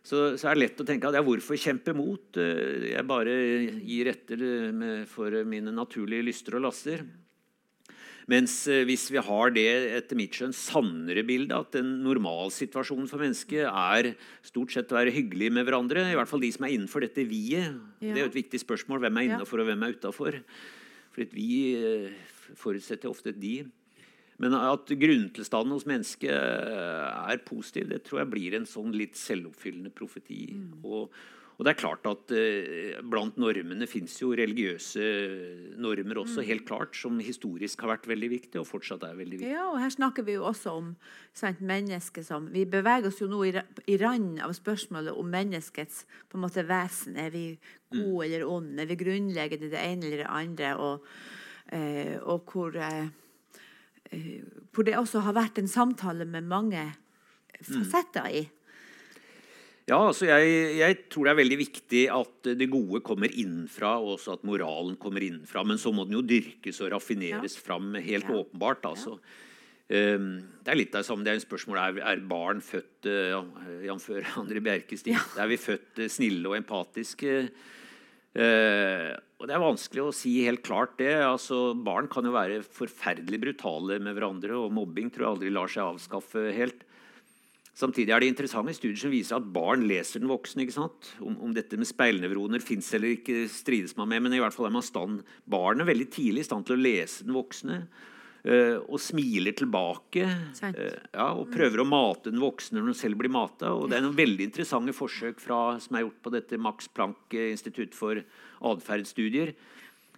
så, så er det lett å tenke at ja, hvorfor kjempe mot? Eh, Jeg bare gir etter eh, med, for mine naturlige lyster og laster. Mens eh, hvis vi har det etter mitt skjønn sannere bildet, at en normalsituasjon for mennesket er stort sett å være hyggelig med hverandre, i hvert fall de som er innenfor dette vi-et. Det er jo et viktig spørsmål. Hvem er Ja. innafor, og hvem er utafor? For et vi eh, forutsetter ofte et de. Men at grunntilstanden hos mennesket eh, er positiv, det tror jeg blir en sånn litt selvoppfyllende profeti. Og, og det er klart at eh, blant normene fins jo religiøse normer også, helt klart, som historisk har vært veldig viktige, og fortsatt er veldig viktige. Ja, og her snakker vi jo også om sant, mennesket som Vi beveger oss jo nå i, i randen av spørsmålet om menneskets på en måte vesen. Er vi gode eller onde? Er vi grunnleggende det ene eller det andre? Og, eh, og hvor, eh, eh, hvor det også har vært en samtale med mange fasetter i. Ja, altså jeg, jeg tror det er veldig viktig at det gode kommer innenfra, og også at moralen kommer innenfra. Men så må den jo dyrkes og raffineres fram helt Ja. åpenbart. altså. Um, det er litt av det samme, det er en spørsmål er, er barn født uh, ja, Jf. André Bjerkestig. Er vi født uh, snille og empatiske? Uh, og Det er vanskelig å si helt klart det. altså Barn kan jo være forferdelig brutale med hverandre, og mobbing tror jeg aldri lar seg avskaffe helt. Samtidig er det interessante studier som viser at barn leser den voksne. ikke sant? Om, om dette med speilnevroner fins eller ikke, strides man med, men i hvert fall er man stand, barnet veldig tidlig i stand til å lese den voksne. Uh, og smiler tilbake. Eh, ja, og prøver å mate den voksne når den selv blir mata. Og det er noen veldig interessante forsøk fra, som er gjort på dette Max Planck eh, institutt for atferdsstudier,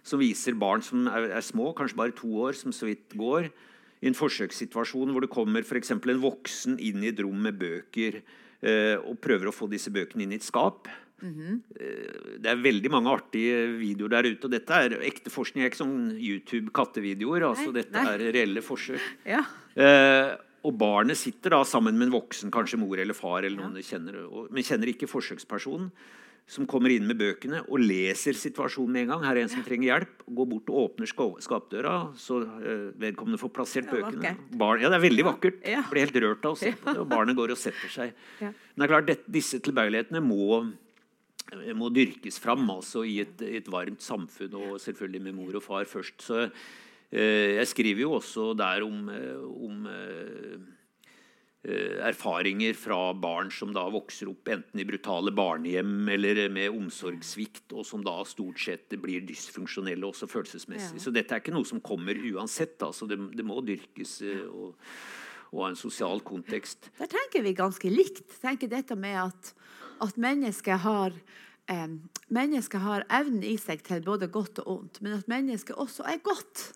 som viser barn som er, er små, kanskje bare to år, som så vidt går, i en forsøkssituasjon hvor det kommer eksempel en voksen inn i et rom med bøker eh, og prøver å få disse bøkene inn i et skap. Eh, det er veldig mange artige videoer der ute. og Dette er ekte forskning, det er ikke sånn YouTube-kattevideoer. altså Nei, Dette nei. er reelle forsøk. Ja. Eh, og barnet sitter da sammen med en voksen, kanskje mor eller far, eller noen ja. kjenner, og, men kjenner ikke forsøkspersonen, som kommer inn med bøkene og leser situasjonen med en gang. Her er en som trenger hjelp. Går bort og åpner skapdøra, så eh, vedkommende får plassert bøkene. Barn, ja, det er veldig vakkert. Ja. Blir helt rørt av å se på det, og barnet går og setter seg. Ja. Men det er klart, disse tilbøyelighetene må må dyrkes fram altså, i, et, et varmt samfunn, og selvfølgelig med mor og far først. Så eh, Jeg skriver jo også der om, eh, om erfaringer fra barn som da vokser opp enten i brutale barnehjem eller med omsorgssvikt, og som da stort sett blir dysfunksjonelle også følelsesmessig. Ja. Så dette er ikke noe som kommer uansett. Altså, det, det må dyrkes eh, og, og ha en sosial kontekst. Der tenker vi ganske likt. Tenker dette med at, at mennesket har eh, Mennesket har evnen i seg til både godt og ondt, men at mennesket også er godt.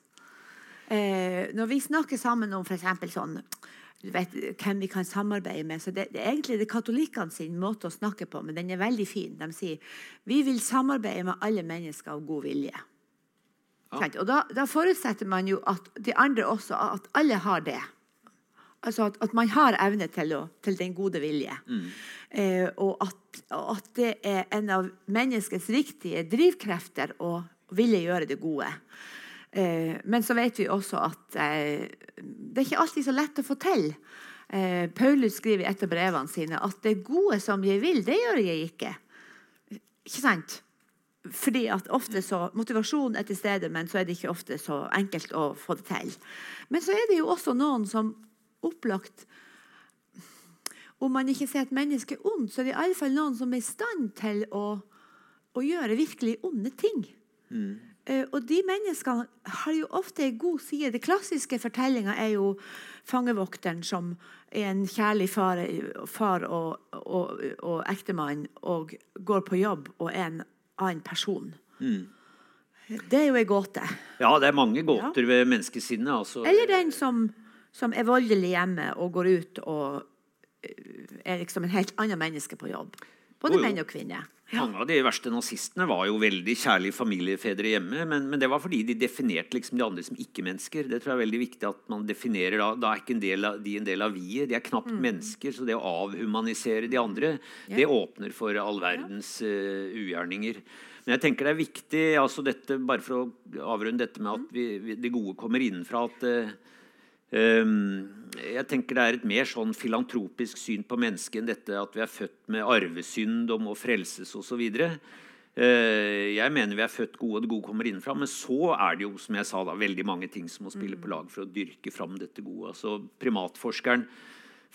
Eh, når vi snakker sammen om f.eks. sånn vet, hvem vi kan samarbeide med. så det, det er egentlig det katolikkene sin måte å snakke på, men den er veldig fin. De sier vi vil samarbeide med alle mennesker av god vilje. Ja. Og da, da forutsetter man jo at de andre også, at alle har det. Altså at, at man har evne til, å, til den gode vilje. Eh, og at, og at det er en av menneskets viktige drivkrefter å ville gjøre det gode. Eh, men så vet vi også at eh, det er ikke alltid så lett å få til. Eh, Paulus skriver i et av brevene sine at det gode som jeg vil, det gjør jeg ikke. Ikke sant? Fordi at ofte så, Motivasjonen er til stede, men så er det ikke ofte så enkelt å få det til. Men så er det jo også noen som opplagt Om man ikke ser et menneske ondt, så er det i alle fall noen som er i stand til å, å gjøre virkelig onde ting. Eh, og de menneskene har jo ofte en god side. Den klassiske fortellinga er jo fangevokteren som er en kjærlig far, far og, og, og ektemann og går på jobb og er en annen person. Det er jo ei gåte. Ja, det er mange gåter ved menneskesinnet. Altså. Eller den som, som er voldelig hjemme og går ut og eh, er liksom en helt annet menneske på jobb. Både Jo, jo. menn og kvinner. Mange av de verste nazistene var jo veldig kjærlige familiefedre hjemme, men, men det var fordi de definerte liksom de andre som ikke-mennesker. Det tror jeg er veldig viktig at man definerer Da, da er ikke en del av, de en del av vi-et. De er knapt mennesker, så det å avhumanisere de andre, det åpner for all verdens uh, ugjerninger. Men jeg tenker det er viktig, altså dette, bare for å avrunde dette med at vi, vi, det gode kommer innenfra, at Ehm, jeg tenker Det er et mer sånn filantropisk syn på mennesket enn dette at vi er født med arvesynd og må frelses osv. Uh, jeg mener vi er født gode, og det gode kommer innenfra. Men så er det jo som jeg sa da, veldig mange ting som må spille på lag for å dyrke fram dette gode. Altså Primatforskeren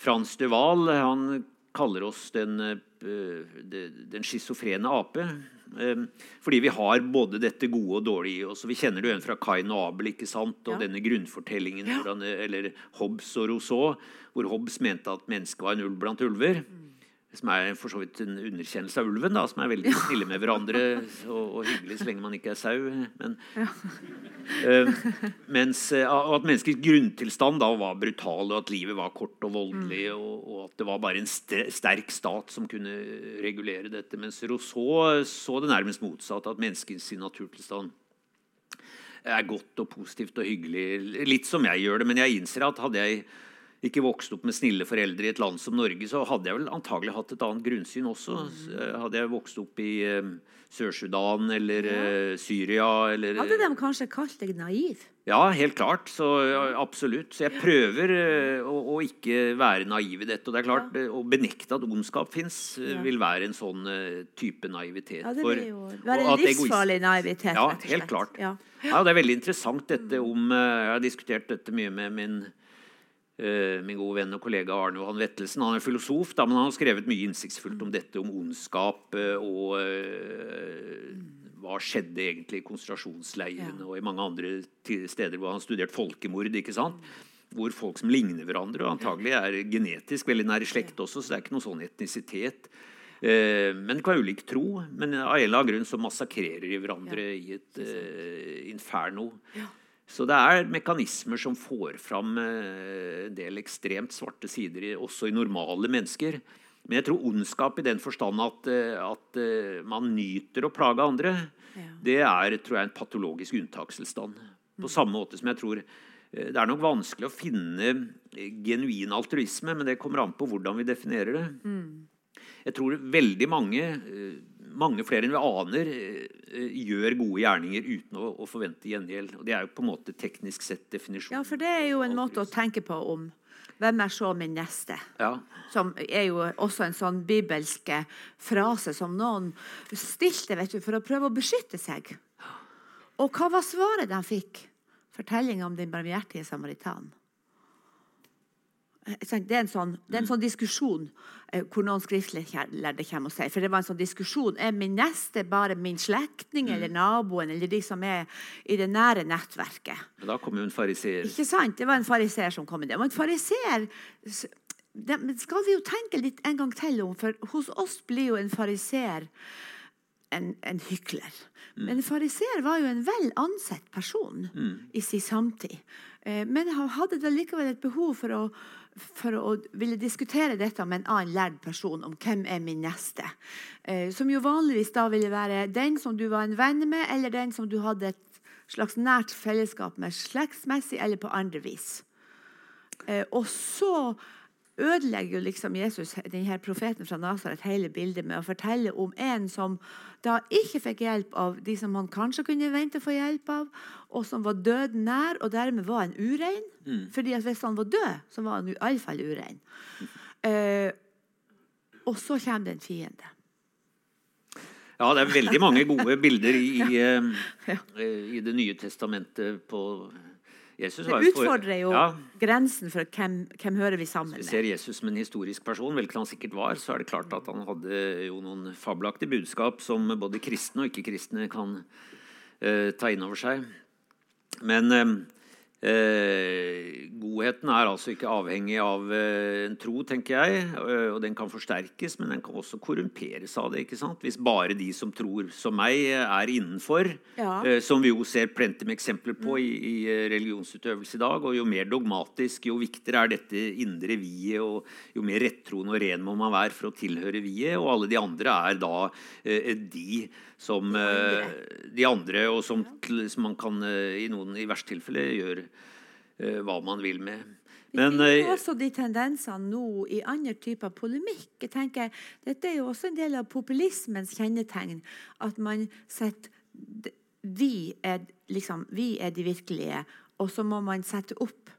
Frans de Wahl han kaller oss den, eh, de- den schizofrene ape. Eh, Fordi vi har både dette gode og dårlige i oss. Vi kjenner det jo igjen fra Kain og Abel ikke sant? og Ja. denne grunnfortellingen. Hvordan, eller Hobbes og Rousseau, hvor Hobbes mente at mennesket var en ulv blant ulver. Som er for så vidt en underkjennelse av ulven, da, som er veldig snille med hverandre og, og hyggelig så lenge man ikke er sau. Men, Eh, mens og at menneskets grunntilstand da var brutal, og at livet var kort og voldelig, og, og at det var bare en st sterk stat som kunne regulere dette. Mens Rousseau så det nærmest motsatt, at menneskets naturtilstand er godt og positivt og hyggelig. Litt som jeg gjør det, men jeg innser at hadde jeg ikke vokst opp med snille foreldre i et land som Norge, så hadde jeg vel antagelig hatt et annet grunnsyn også. Så, eh, Hadde jeg vokst opp i eh, Sør-Sudan eller eh, Syria eller Hadde de kanskje kalt deg naiv? ja, helt klart. Så ja, absolutt. Så jeg prøver eh, å, å ikke være naiv i dette. Og det er klart, ja. å benekte at ondskap fins, Ja. vil være en sånn eh, type naivitet. Ja, det blir vil jo være en livsfarlig naivitet. Ja, rett og helt slett. klart. Ja. Ja, det er veldig interessant dette om eh, Jeg har diskutert dette mye med min, eh, min gode venn og kollega Arne Johan Vettelsen. Han er filosof, da, men han har skrevet mye innsiktsfullt om dette, om ondskap eh, og eh, hva skjedde egentlig i konsentrasjonsleirene Ja. og i mange andre steder hvor han har studert folkemord. ikke sant? Hvor folk som ligner hverandre, og antagelig er genetisk veldig nær i slekt også, så det er ikke noe sånn etnisitet. Eh, men kan være ulik tro. Men av en eller annen grunn så massakrerer de hverandre i et eh, inferno. Så det er mekanismer som får fram eh, en del ekstremt svarte sider også i normale mennesker. Men jeg tror ondskap i den forstand at, eh, at eh, man nyter å plage andre, Ja. det er tror jeg, en patologisk unntakstilstand. På samme måte som jeg tror det er nok vanskelig å finne genuin altruisme, men det kommer an på hvordan vi definerer det. Jeg tror veldig mange, mange flere enn vi aner, eh, gjør gode gjerninger uten å, å forvente gjengjeld. Og Det er jo på en måte teknisk sett definisjonen. ja, for det er jo en måte å tenke på om hvem er så min neste? Ja. Som er jo også en sånn bibelsk frase som noen stilte vet du, for å prøve å beskytte seg. Og hva var svaret de fikk? Fortellinga om den barmhjertige samaritan. Eh, Det er en sånn, det er en sånn diskusjon eh, hvor noen skriftlærde kommer og sier For det var en sånn diskusjon. Er min neste bare min slektning eller naboen eller de som er i det nære nettverket? Men Da kom jo en fariseer. Ikke sant? Det var en fariseer som kom med det. Og en fariseer det skal vi jo tenke litt en gang til om, for hos oss blir jo en fariseer en, en hykler. Men en fariseer var jo en vel ansett person i sin samtid. Eh, Men han hadde da likevel et behov for å, for å ville diskutere dette med en annen lærd person om hvem er min neste. Eh, Som jo vanligvis da ville være den som du var en venn med, eller den som du hadde et slags nært fellesskap med slektsmessig eller på andre vis. Eh, og så ødelegger jo liksom Jesus, denne profeten fra Nasaret, hele bildet med å fortelle om en som da ikke fikk hjelp av de som han kanskje kunne vente å få hjelp av, og som var døden nær, og dermed var en urein. Mm. Fordi at hvis han var død, så var han i alle fall urein. Uh, og så kommer det en fiende. Ja, det er veldig mange gode bilder i, ja. ja. i Det nye testamentet på Jesus det utfordrer jo ja, grensen for hvem, hvem hører vi sammen med. Hvis vi ser Jesus som en historisk person, hvilket han sikkert var, så er det klart at han hadde jo noen fabelaktige budskap som både kristne og ikke-kristne kan uh, ta inn over seg. Men uh, Eh, godheten er altså ikke avhengig av eh, en tro, tenker jeg. Eh, og den kan forsterkes, men den kan også korrumperes av det. ikke sant? Hvis bare de som tror som meg, er innenfor, ja. eh, som vi jo ser plenty med eksempler på i, i, eh, religionsutøvelse i dag. Og jo mer dogmatisk, jo viktigere er dette indre viet, og jo mer rettroende og ren må man være for å tilhøre viet. Og alle de andre er da eh, de som de andre, og som, som man kan i noen i verste tilfelle gjøre Eh, hva man vil med. Men, det er eh, også de tendensene nå i andre typer polemikk. Jeg tenker, Dette er jo også en del av populismens kjennetegn. At man setter vi er, liksom, vi er de virkelige, og så må man sette opp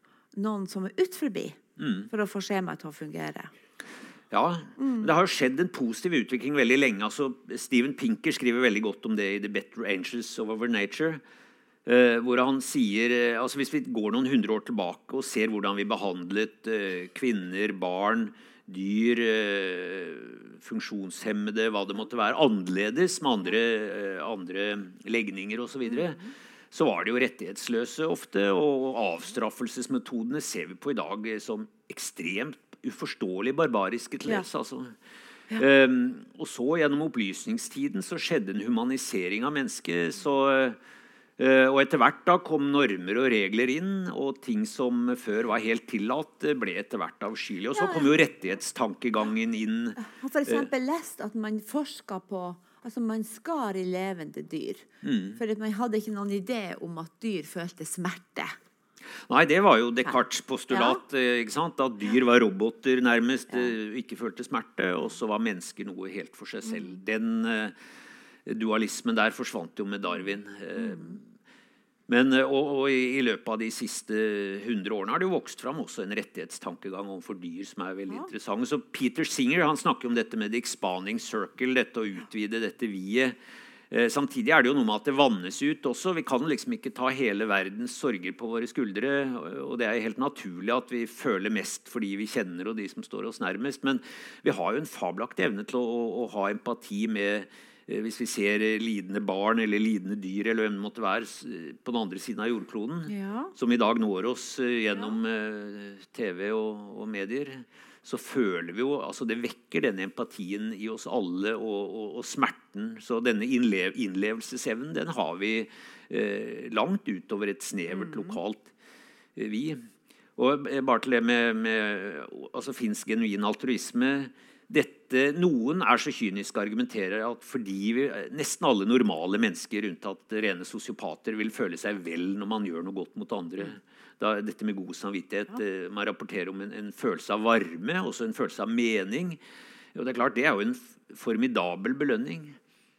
noen som er utenfor, mm. for å få skjemaet til å fungere. Ja, mm. Det har jo skjedd en positiv utvikling veldig lenge. Altså, Steven Pinker skriver veldig godt om det i The Better Angels of Our Nature. Uh, hvor han sier uh, altså Hvis vi går noen hundre år tilbake og ser hvordan vi behandlet uh, kvinner, barn, dyr, funksjonshemmede, hva det måtte være, annerledes med andre, andre legninger osv., så, videre, så var det jo rettighetsløse ofte. Og avstraffelsesmetodene ser vi på i dag som ekstremt uforståelig barbariske til dels. Ja. Altså. Ja. Um, og så gjennom opplysningstiden så skjedde en humanisering av mennesket. så uh, og etter hvert da kom normer og regler inn, og ting som før var helt tillatt, eh, ble etter hvert avskyelig. Og så kom jo rettighetstankegangen inn. Jeg har f.eks. lest at man forska på Altså Man skar i levende dyr. Mm. For man hadde ikke noen idé om at dyr følte smerte. Nei, det var jo Descartes' postulat. Ja. Eh, ikke sant? At dyr var roboter, nærmest. Ja. Ikke følte smerte. Og så var mennesker noe helt for seg selv. Mm. Den dualismen der forsvant jo med Darwin. Mm. Men, eh, og, og i, i, løpet av de siste 100 årene har det jo vokst fram også en rettighetstankegang overfor dyr som er veldig ja. interessant. Så Peter Singer han snakker om dette med the expanding circle, dette å utvide dette viet. Eh, samtidig er det jo noe med at det vannes ut også. Vi kan liksom ikke ta hele verdens sorger på våre skuldre. Og det er helt naturlig at vi føler mest for de vi kjenner og de som står oss nærmest. Men vi har jo en fabelaktig evne til å, å, å ha empati med Eh, hvis vi ser eh, lidende barn eller lidende dyr eller hvem det måtte være på den andre siden av jordkloden, ja. som i dag når oss gjennom ja. TV og, og, medier, så føler vi jo altså Det vekker denne empatien i oss alle og, og, og smerten. Så denne innlev, innlevelsesevnen den har vi eh, langt utover et snevert mm. lokalt eh, vi. Og bare til det med, med altså Fins genuin altruisme? dette, Noen er så kyniske og argumentere at fordi vi, nesten alle normale mennesker unntatt rene sosiopater vil føle seg vel når man gjør noe godt mot andre. Da, dette med god samvittighet. Ja. Eh, man rapporterer om en, en, følelse av varme, også en følelse av mening. Og Det er klart, det er jo en formidabel belønning.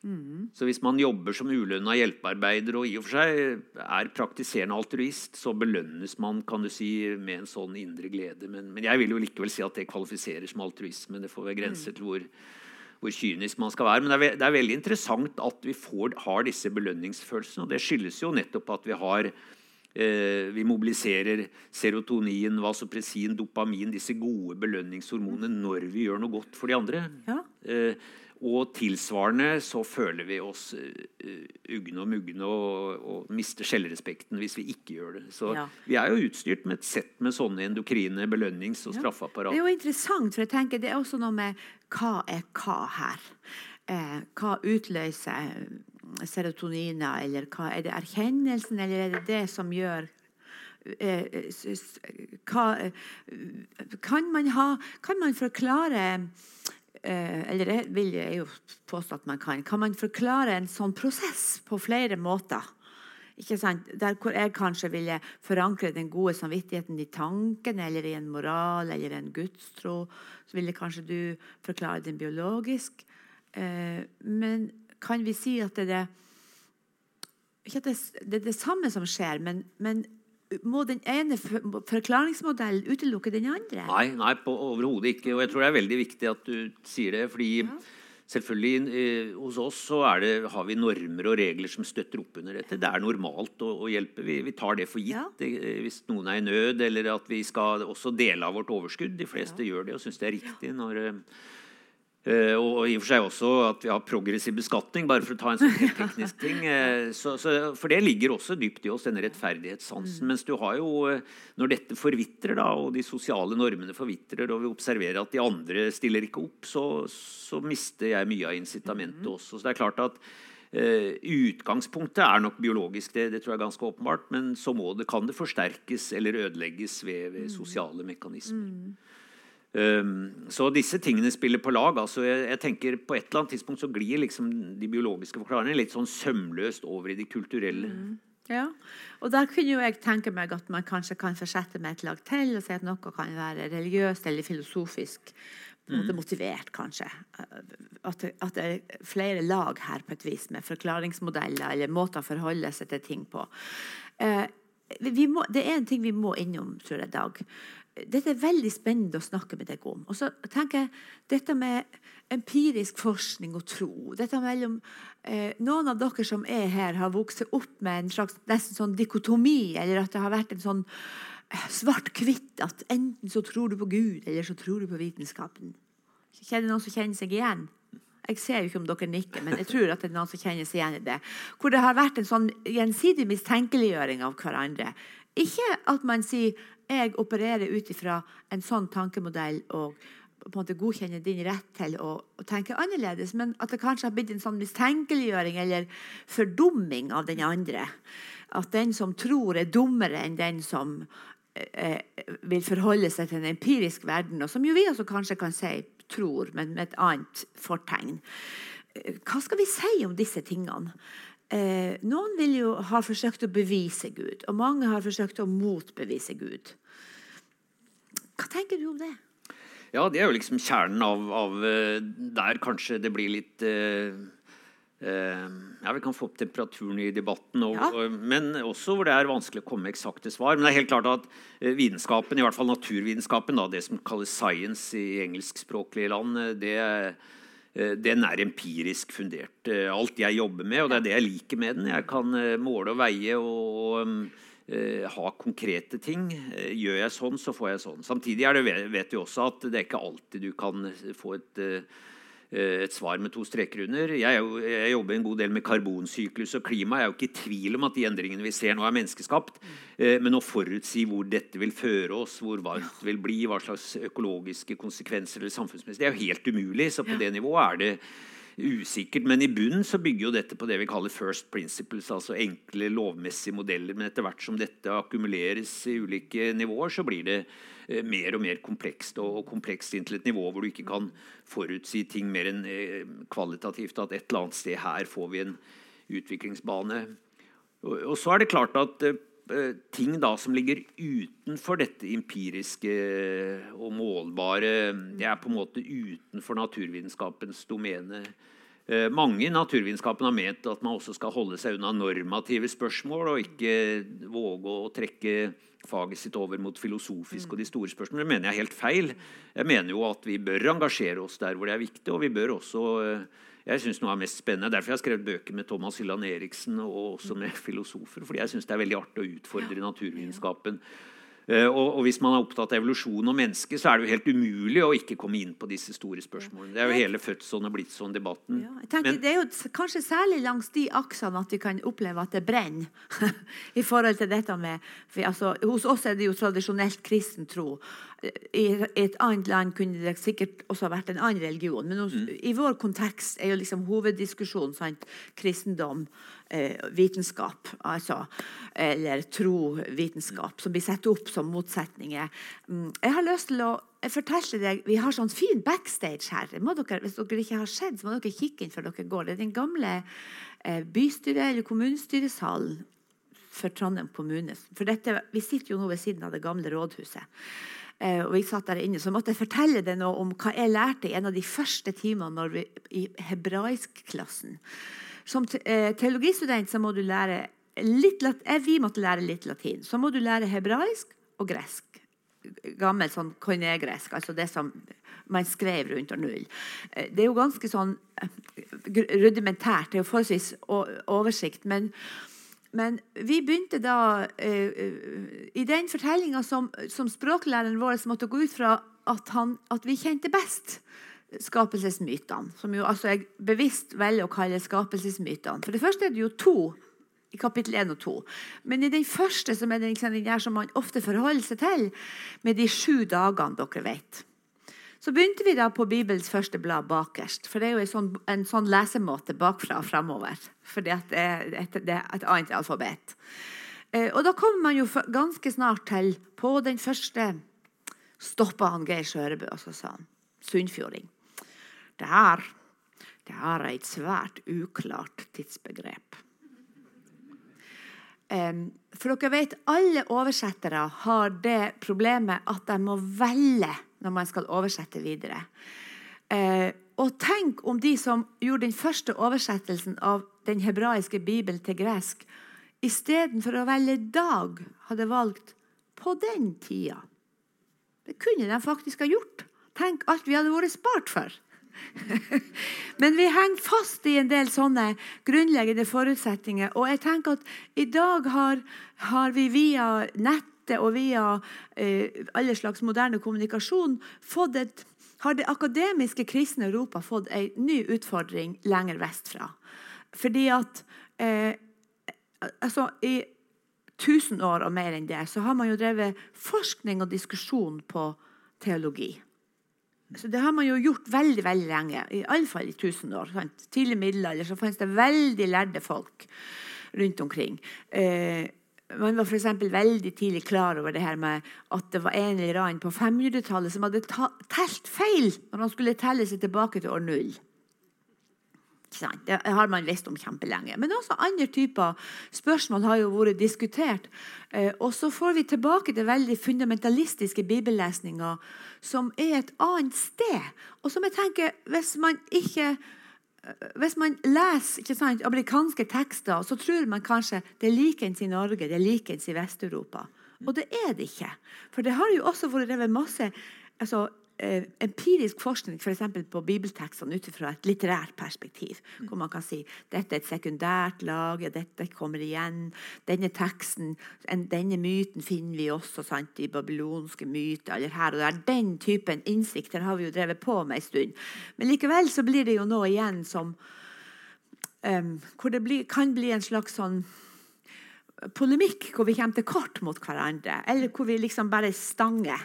Mm. Så hvis man jobber som ulønna hjelpearbeider og i og for seg er praktiserende altruist, så belønnes man kan du si, med en sånn indre glede. Men, men jeg vil jo likevel si at det kvalifiserer som altruisme. Det får være grenser mm. til hvor, hvor, kynisk man skal være. Men det er, det er veldig interessant at vi får, har disse belønningsfølelsene. Og det skyldes jo nettopp at vi har vi mobiliserer serotonin, vasopressin, dopamin, disse gode belønningshormonene når vi gjør noe godt for de andre. Ja. Eh, og tilsvarende så føler vi oss uh, ugne og mugne og, og, mister selvrespekten hvis vi ikke gjør det. Så ja. vi er jo utstyrt med et sett med sånne endokrine belønnings- og ja. straffeapparat. Det er jo interessant, for jeg tenker det er også noe med hva er hva her? Eh, hva utløser serotoniner, eller hva er det erkjennelsen, eller er det det som gjør eh, hva, kan, man ha, kan man forklare Eh, eller det vil jeg jo påstå at man kan. Kan man forklare en sånn prosess på flere måter? Ikke sant? Der hvor jeg kanskje ville forankre den gode samvittigheten i tanken eller i en moral eller en gudstro, så ville kanskje du forklare den biologisk. Eh, men kan vi si at det er det, ikke at det, det er det samme som skjer, men, men må den ene forklaringsmodellen utelukke den andre? Nei, nei overhodet ikke. Og jeg tror det er veldig viktig at du sier det. fordi ja. Selvfølgelig, eh, Hos oss så det, har vi normer og regler som støtter opp under dette. Det er normalt å, å hjelpe. Vi, vi, tar det for gitt ja. Eh, hvis noen er i nød, eller at vi skal også dele av vårt overskudd. De fleste ja. gjør det og syns det er riktig. når eh, og i og for seg også at vi har progressiv beskatning, bare for å ta en sånn teknisk ting. Uh, så, så, for det ligger også dypt i oss, denne rettferdighetssansen. Mm. Mens du har jo, uh, når dette forvitrer, da, og de sosiale normene forvitrer, og vi observerer at de andre stiller ikke opp, så, så mister jeg mye av incitamentet mm. også. Så det er klart at utgangspunktet er nok biologisk, det, det, tror jeg er ganske åpenbart. Men så det, kan det forsterkes eller ødelegges ved, ved mm. sosiale mekanismer. Mm. Um, så disse tingene spiller på lag. altså jeg, jeg, tenker På et eller annet tidspunkt så glir liksom de biologiske forklaringene litt sånn sømløst over i de kulturelle. Mm. Ja, og Der kunne jo jeg tenke meg at man kanskje kan fortsette med et lag til og si at noe kan være religiøst eller filosofisk. Mm. motivert, kanskje. At at det, er flere lag her på et vis, med forklaringsmodeller eller måter å forholde seg til ting på. Eh, må, det er en ting vi må innom tror jeg, Dag dette er veldig spennende å snakke med deg om. Og så tenker jeg dette med empirisk forskning og tro dette mellom, eh, Noen av dere som er her, har vokst opp med en slags nesten sånn dikotomi, eller at det har vært en sånn eh, svart-hvitt at enten så tror du på Gud, eller så tror du på vitenskapen. Kjenner noen som kjenner seg igjen? Jeg ser jo ikke om dere nikker, men jeg tror at det er noen som kjenner seg igjen i det. Hvor det har vært en sånn gjensidig mistenkeliggjøring av hverandre. Ikke at man sier jeg opererer ut ifra en sånn tankemodell og på en måte godkjenner din rett til å, å, tenke annerledes, men at det kanskje har blitt en sånn mistenkeliggjøring eller fordumming av den andre. At den som tror, er dummere enn den som eh, vil forholde seg til en empirisk verden, og som jo vi også kanskje kan si tror, men med et annet fortegn. Eh, hva skal vi si om disse tingene? Eh, noen vil jo ha forsøkt å bevise Gud, og mange har forsøkt å motbevise Gud. Hva tenker du om det? Ja, det er jo liksom kjernen av, av eh, der kanskje det blir litt eh, eh, ja, Vi kan få opp temperaturen i debatten, og, ja. og, men også hvor det er vanskelig å komme med eksakte svar. Men det er helt klart at eh, vitenskapen, i hvert fall naturvitenskapen, da, det som kalles science i engelskspråklige land, det er Eh, den er empirisk fundert. Eh, alt jeg jobber med, og det er det jeg liker med den. Jeg kan eh, måle og veie og ha konkrete ting. Gjør jeg sånn, så får jeg sånn. Samtidig det, vet vi også at det er ikke alltid du kan få et Eh, et svar med to streker under. Jeg, jo, jeg, jobber en god del med karbonsyklus og klima. Jeg er jo ikke i tvil om at de endringene vi ser nå, er menneskeskapt. Eh, men å forutsi hvor dette vil føre oss, hvor varmt det vil bli, hva slags økologiske konsekvenser eller samfunnsmessig, det er jo helt umulig. Så på det nivået er det usikkert. Men i bunnen så bygger jo dette på det vi kaller first principles, altså enkle lovmessige modeller. Men etter hvert som dette akkumuleres i ulike nivåer, så blir det Eh, mer og mer komplekst, og, komplekst til et nivå hvor du ikke kan forutsi ting mer enn eh, kvalitativt. At et eller annet sted her får vi en utviklingsbane. Og, så er det klart at uh, ting da som ligger utenfor dette empiriske og målbare, det er på en måte utenfor naturvitenskapens domene. Uh, mange i naturvitenskapen har ment at man også skal holde seg unna normative spørsmål og ikke våge å trekke faget sitt over mot filosofisk og de store spørsmålene. Det mener jeg er helt feil. Jeg mener jo at vi bør engasjere oss der hvor det er viktig, og vi bør også eh, jeg synes noe er mest spennende. Derfor jeg har skrevet bøker med Thomas Hylland Eriksen og også med filosofer. fordi jeg syns det er veldig artig å utfordre naturvitenskapen. Eh, og, Hvis man er opptatt av evolusjon og menneske, så er det jo helt umulig å ikke komme inn på disse store spørsmålene. Det er jo hele fødselen og blitt sånn debatten. Ja, tenker, Men, det er jo kanskje særlig langs de aksene at vi kan oppleve at det brenner. i forhold til dette med, altså, Hos oss er det jo tradisjonelt kristen tro. I et annet land kunne det sikkert også vært en annen religion. Men også, mm. i vår kontekst er jo liksom hoveddiskusjonen sant? kristendom eh, vitenskap, altså, eller tro-vitenskap, som blir satt opp som motsetninger. Mm, jeg har lyst til å fortelle deg, Vi har sånn fin backstage her. Dere, hvis dere ikke har sett, så må dere kikke inn før dere går. Det er den gamle eh, bystyre- eller kommunestyresalen for Trondheim kommune. For dette, vi sitter jo nå ved siden av det gamle rådhuset. Eh, og vi satt der inne, Så måtte jeg fortelle deg noe om hva jeg lærte i en av de første timene vi, i hebraiskklassen. Som eh, teologistudent så må du lære litt, eh, vi måtte lære litt latin. Så må du lære hebraisk og gresk. Gammel sånn koinegresk, altså det som man skrev rundt år null. Det er jo ganske sånn rudimentært. Det er jo forholdsvis oversikt. Men, men vi begynte da uh, I den fortellinga som, som, språklæreren vår måtte gå ut fra at, han, at vi kjente best skapelsesmytene, som jo altså jeg bevisst velger å kalle skapelsesmytene. For det første er det jo to i kapittel 1 og 2. Men i den første, som er den, liksom, den som man ofte forholder seg til, med de sju dagene dere vet, så begynte vi da på Bibels første blad bakerst. For det er jo en sånn, en sånn lesemåte bakfra og framover. For det er, et, det er et annet alfabet. Eh, og da kommer man jo ganske snart til På den første stoppa han Geir Skjørebø, og så sa han Sunnfjording. Det her, det her er et svært uklart tidsbegrep. For dere vet, Alle oversettere har det problemet at de må velge når man skal oversette videre. Eh, og tenk om de som gjorde den første oversettelsen av den hebraiske bibelen til gresk, istedenfor å velge dag, hadde valgt på den tida. Det kunne de faktisk ha gjort. Tenk alt vi hadde vært spart for. Men vi henger fast i en del sånne grunnleggende forutsetninger. Og jeg tenker at i dag har, har vi via nettet og via eh, alle slags moderne kommunikasjon et har det akademiske kristne Europa fått en ny utfordring lenger vestfra. Fordi at eh, altså, I tusen år og mer enn det så har man jo drevet forskning og diskusjon på teologi. Så Det har man jo gjort veldig veldig lenge, i alle fall i tusen år. Sant? Tidlig middelalder så fantes det veldig lærde folk rundt omkring. Eh, man var for veldig tidlig klar over det her med at det var en eller annen på 500-tallet som hadde telt feil når han skulle telle seg tilbake til år null. Det har man visst om kjempelenge. Men også andre typer spørsmål har jo vært diskutert. Eh, og så får vi tilbake til veldig fundamentalistiske bibellesninger som er et annet sted. Og som jeg tenker, hvis man ikke hvis man leser sant, amerikanske tekster, så tror man kanskje det er likens i Norge, det er likens i Vest-Europa. Og det er det ikke. For det har jo også vært drevet masse altså, empirisk forskning for på bibeltekstene ut fra et litterært perspektiv. Hvor man kan si dette er et sekundært lag, dette kommer igjen. Denne teksten, en, denne myten finner vi også sant, i babylonske myter. eller her og der. Den typen innsikter har vi jo drevet på med en stund. Men likevel så blir det jo nå igjen som um, Hvor det blir, kan bli en slags sånn polemikk hvor vi kommer til kort mot hverandre, eller hvor vi liksom bare stanger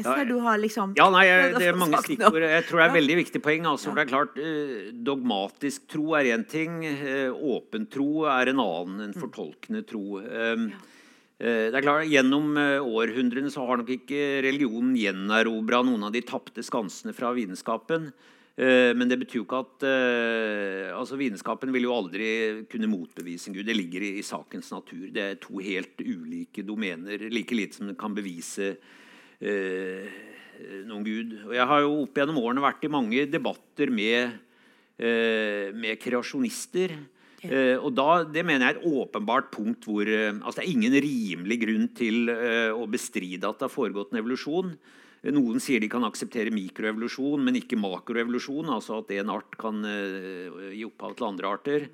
jeg ser du har liksom Ja, nei, Det er mange stikkord. Jeg tror det er veldig viktig poeng. Altså, det er klart, eh, Dogmatisk tro er én ting. Eh, åpen tro er en annen. En mm. fortolkende tro. Ehm, eh, det er klart, Gjennom århundrene så har nok ikke religionen gjenerobra noen av de tapte skansene fra vitenskapen. Men det betyr jo ikke at altså Vitenskapen vil jo aldri kunne motbevise en gud. Det ligger i, i sakens natur. Det er to helt ulike domener. Like lite som det kan bevise eh, noen gud. Og jeg har jo opp gjennom årene vært i mange debatter med, eh, med kreasjonister. Eh, og da, Det mener jeg er et åpenbart punkt hvor eh, altså Det er ingen rimelig grunn til eh, å bestride at det har foregått en evolusjon. Noen sier de kan akseptere mikroevolusjon, men ikke makroevolusjon. Altså at en art kan eh, gi opphav til andre arter.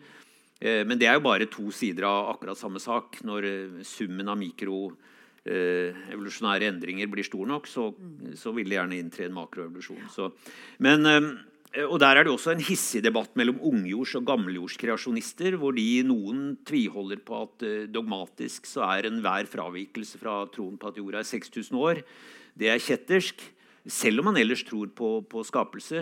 Men det er jo bare to sider av akkurat samme sak. Når summen av mikro eh, evolusjonære endringer blir stor nok, så, så vil det gjerne inntre en makroevolusjon. Så, men, eh, og Der er det også en hissig debatt mellom ungjords- og gammeljordskreasjonister, hvor de noen tviholder på at eh, dogmatisk så er enhver fravikelse fra troen på at jorda er 6000 år, det er kjettersk. Selv om man ellers tror på, på skapelse.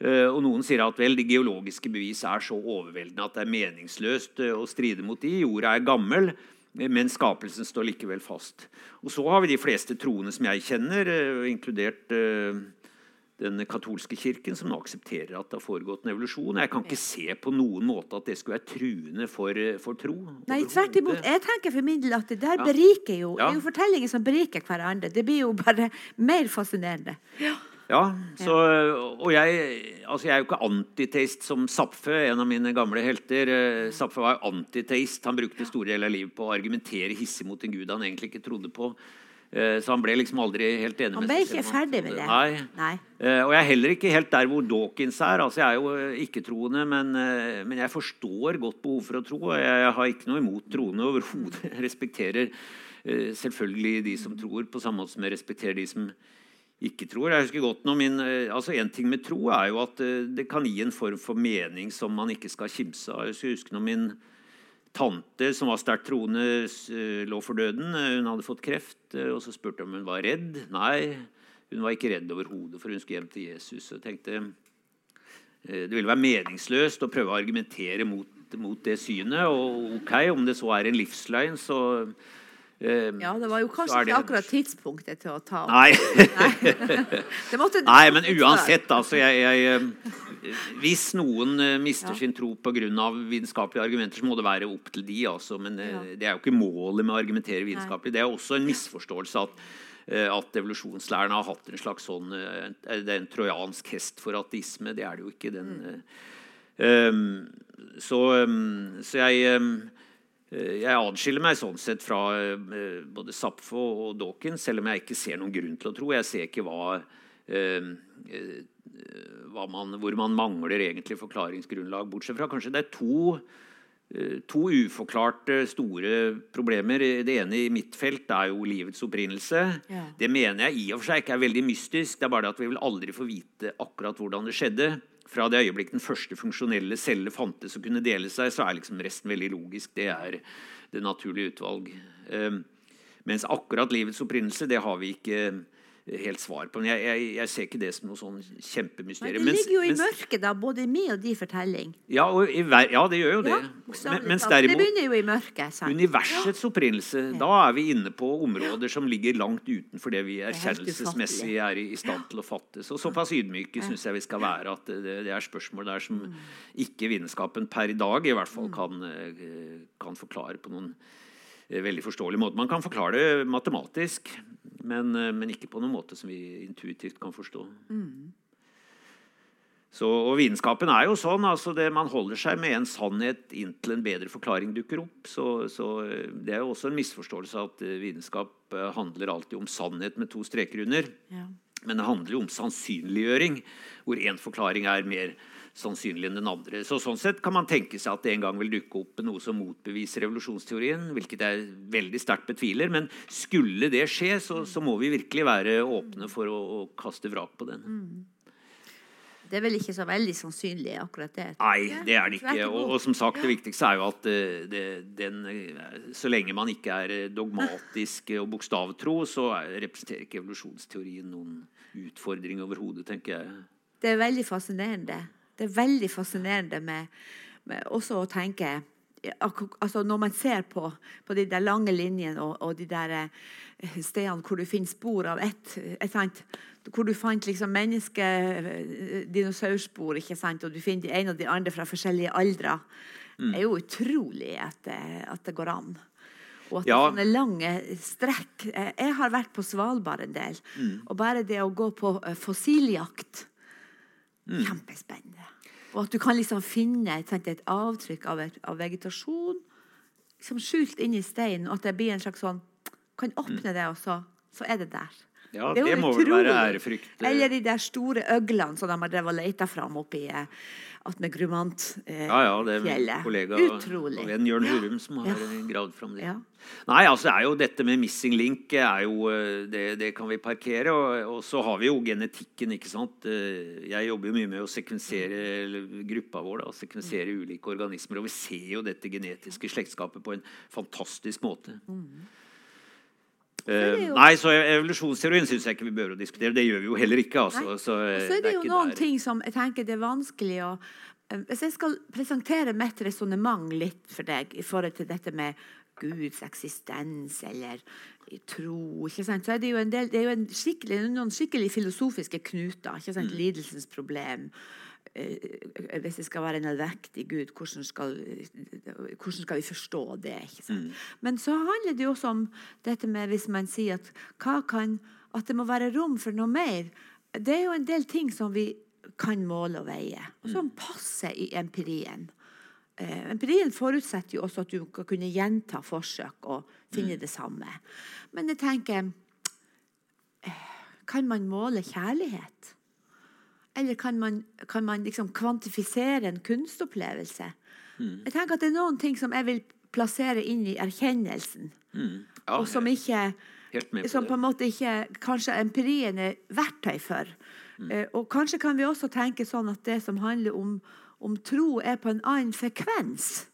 Og Noen sier at vel, de geologiske bevis er så overveldende at det er meningsløst å stride mot de. Jorda er gammel, men skapelsen står likevel fast. Og så har vi de fleste troende som jeg kjenner, eh, inkludert eh, den katolske kirken, som nå aksepterer at det har foregått en evolusjon. Jeg kan ikke se på noen måte at det skulle være truende for, for tro. Nei, tvert imot. Jeg tenker for min del at det der Ja. beriker jo. Ja. Det er jo fortellinger som beriker hverandre. Det blir jo bare mer fascinerende. Ja, så, og jeg, altså jeg er jo ikke antiteist som Zapfe, en av mine gamle helter. Eh, Zapfe var jo antiteist. Han brukte store deler av livet på å argumentere hissig mot en gud han egentlig ikke trodde på. Eh, Så han ble liksom aldri helt enig Han med seg selv ikke ble ikke ferdig med det. Nei. Nei. Eh, Og jeg er heller ikke helt der hvor Dawkins er. Altså, jeg er jo eh, ikke-troende, men, eh, men jeg forstår godt behov for å tro. Og jeg har ikke noe imot troende overhodet. Jeg respekterer eh, selvfølgelig de som tror, på samme måte som jeg respekterer de som ikke tror. Jeg husker godt når min, eh, altså En ting med tro er jo at eh, det kan gi en form for mening som man ikke skal kimse av. Jeg husker- når min tante, som var sterkt troende, eh, lå for døden. Hun hadde fått kreft, og så spurte jeg om hun var redd. Nei, hun var ikke redd overhodet, for hun skulle hjem til Jesus. Og tenkte det ville være meningsløst å prøve å argumentere mot, mot det synet. Og ok, om det så er en livsløgn, så Ja, det var jo kanskje ikke akkurat tidspunktet til å ta opp. Nei. Det måtte, Nei, men uansett, altså jeg, jeg, eh, Hvis noen eh, mister Ja. sin tro pga. vitenskapelige argumenter, så må det være opp til de. Altså. Men eh, Ja. det er jo ikke målet med å argumentere vitenskapelig. Det er også en misforståelse at, eh, at evolusjonslærerne har hatt en slags sånn Det er en trojansk hest for ateisme. Det er det jo ikke. Den, mm. um, så, um, så jeg um, Jeg adskiller meg sånn sett fra eh, både Zapfo og Dawkins, selv om jeg ikke ser noen grunn til å tro. Jeg ser ikke hva, eh, eh, hva man, hvor man mangler egentlig forklaringsgrunnlag. Bortsett fra kanskje det er to, eh, to uforklarte store problemer. Det ene i mitt felt er jo livets opprinnelse. Ja. Det mener jeg i og for seg ikke er veldig mystisk. Det er bare det at vi vil aldri få vite akkurat hvordan det skjedde. Fra det øyeblikk den første funksjonelle celle fantes og kunne dele seg, så er liksom resten veldig logisk. Det er det naturlige utvalg. Eh, mens akkurat livets opprinnelse, det har vi ikke helt svar på. Men jeg, jeg, jeg ser ikke det som noe sånn kjempemysterium. det ligger jo i mens- mørket, da, både i min og din fortelling. ja, og i, ja, det gjør jo det. Ja, Men, mens derimot Det begynner jo i mørket. Sant? Universets opprinnelse, da er vi inne på områder som ligger langt utenfor det vi er erkjennelsesmessig er i, stand til å fatte. Så såpass ydmyke syns jeg vi skal være at det, det er spørsmål der som Mm. ikke vitenskapen per i dag i hvert fall kan, eh, kan forklare på noen eh, veldig forståelig måte. Man kan forklare det matematisk, men, eh, men ikke på noen måte som vi intuitivt kan forstå. Så, og Vitenskapen er jo sånn. altså det, Man holder seg med en sannhet inntil en bedre forklaring dukker opp. Så, så eh, Det er jo også en misforståelse at eh, vitenskap handler alltid om sannhet med to streker under. Ja. Men det handler jo om sannsynliggjøring, hvor én forklaring er mer sannsynlig enn den andre. Så Sånn sett kan man tenke seg at det en gang vil dukke opp noe som motbeviser revolusjonsteorien, hvilket jeg veldig sterkt betviler. Men skulle det skje, så, så må vi virkelig være åpne for å, å kaste vrak på den. Det er vel ikke så veldig sannsynlig, akkurat det. Nei, det er det ikke. Og, og som sagt, det viktigste er jo at eh, det, den, eh, så lenge man ikke er eh, dogmatisk og bokstavtro, så er, representerer ikke evolusjonsteorien noen utfordring overhodet, tenker jeg. Det er veldig fascinerende. Det er veldig fascinerende med, med også å tenke altså Når man ser på, på de der lange linjene og, og de der eh, stedene hvor du finner spor av ett et sant? Hvor du fant liksom menneske, eh, dinosaurspor, ikke sant? og du finner de ene og de andre fra forskjellige aldre. Mm. Er jo utrolig at det, at det går an. Og at det er sånne lange strekk. Eh, Jeg har vært på Svalbard en del. Mm. Og bare det å gå på eh, fossiljakt Mm. Kjempespennende. Og at du kan liksom finne sant, et avtrykk av, et, av vegetasjon liksom skjult inni steinen, og at det blir en slags sånn Kan åpne det, og så, så er det der. Ja, Det det, må vel være ærefrykt. eh, Eller de der store øglene som de har drevet og leita fram oppi eh, attmed Grumantfjellet. Eh, Ja, ja, det er min kollega Utrolig. og venn Jørn. Hurum som har Ja. eh, gravd fram det. Ja. Nei, altså det er jo dette med missing link er jo, eh, det, det kan vi parkere. Og, og så har vi jo genetikken. ikke sant? Eh, Jeg jobber jo mye med å sekvensere gruppa vår da, sekvensere ulike organismer. Og vi ser jo dette genetiske slektskapet på en fantastisk måte. er Eh, Nei, så Evolusjonsteorien syns jeg ikke vi bør å diskutere. Det gjør vi jo heller ikke. altså. Så, Så, er det, det er jo noen der. ting som jeg tenker det er vanskelig å eh, Hvis jeg skal presentere mitt resonnement litt for deg i forhold til dette med Guds eksistens eller tro? Så er det jo, en del, det er jo en skikkelig, noen skikkelig filosofiske knuter. sant? Lidelsens problem. Eh, hvis det skal være en allvektig Gud, hvordan skal, hvordan skal vi forstå det? sant? Men så handler det jo også om dette med hvis man sier at, kan, at det må være rom for noe mer. Det er jo en del ting som vi kan måle og veie, og som passer i empirien. Eh, empirien forutsetter jo også at du skal kunne gjenta forsøk og finne det samme. Men jeg tenker eh, Kan man måle kjærlighet? Eller kan man, kan man liksom kvantifisere en kunstopplevelse? Jeg tenker at det er noen ting som jeg vil plassere inn i erkjennelsen, Ja, og som ikke på som på en måte ikke kanskje empirien er verktøy for. Eh, og kanskje kan vi også tenke sånn at det som handler om, om tro, er på en annen frekvens.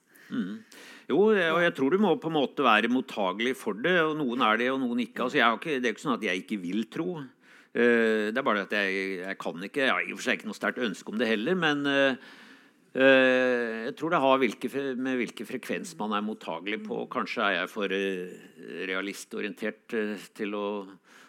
Jo, og jeg tror du må på en måte være mottagelig for det. og Noen er det, og noen ikke. Altså, ikke det er ikke sånn at jeg ikke vil tro. Eh, det er bare at jeg, jeg kan ikke. Jeg har i og for seg ikke noe sterkt ønske om det heller, men eh, eh, jeg tror det har hvilke, med hvilken frekvens man er mottagelig på. Kanskje er jeg for realistorientert til å,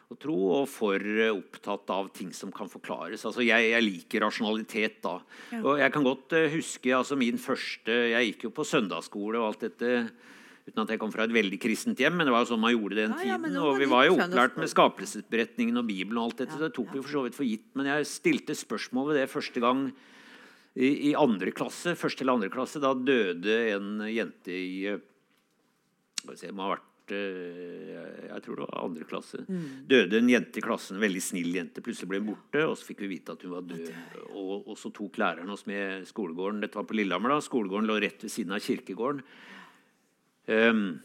å tro, og for opptatt av ting som kan forklares. Altså, jeg, jeg liker rasjonalitet, da. Og jeg kan godt huske altså, min første Jeg gikk jo på søndagsskole og alt dette. Uten at jeg kom fra et veldig kristent hjem, men det var jo sånn man gjorde den den Ja, ja, tiden. Og vi var jo opplært med skapelsesberetningen og Bibelen og alt dette. Ja, det tok vi for så vidt for gitt. Men jeg stilte spørsmål ved det første gang i, i andre klasse. Første eller andre klasse. Da døde en jente i eh, se, må ha vært eh, jeg- Jeg tror det var andre klasse. Mm. Døde en jente i klassen, en veldig snill jente. Plutselig ble hun borte, og så fikk vi vite at hun var død. Og, og så tok læreren oss med skolegården. Dette var på Lillehammer. da, Skolegården lå rett ved siden av kirkegården. Ehm,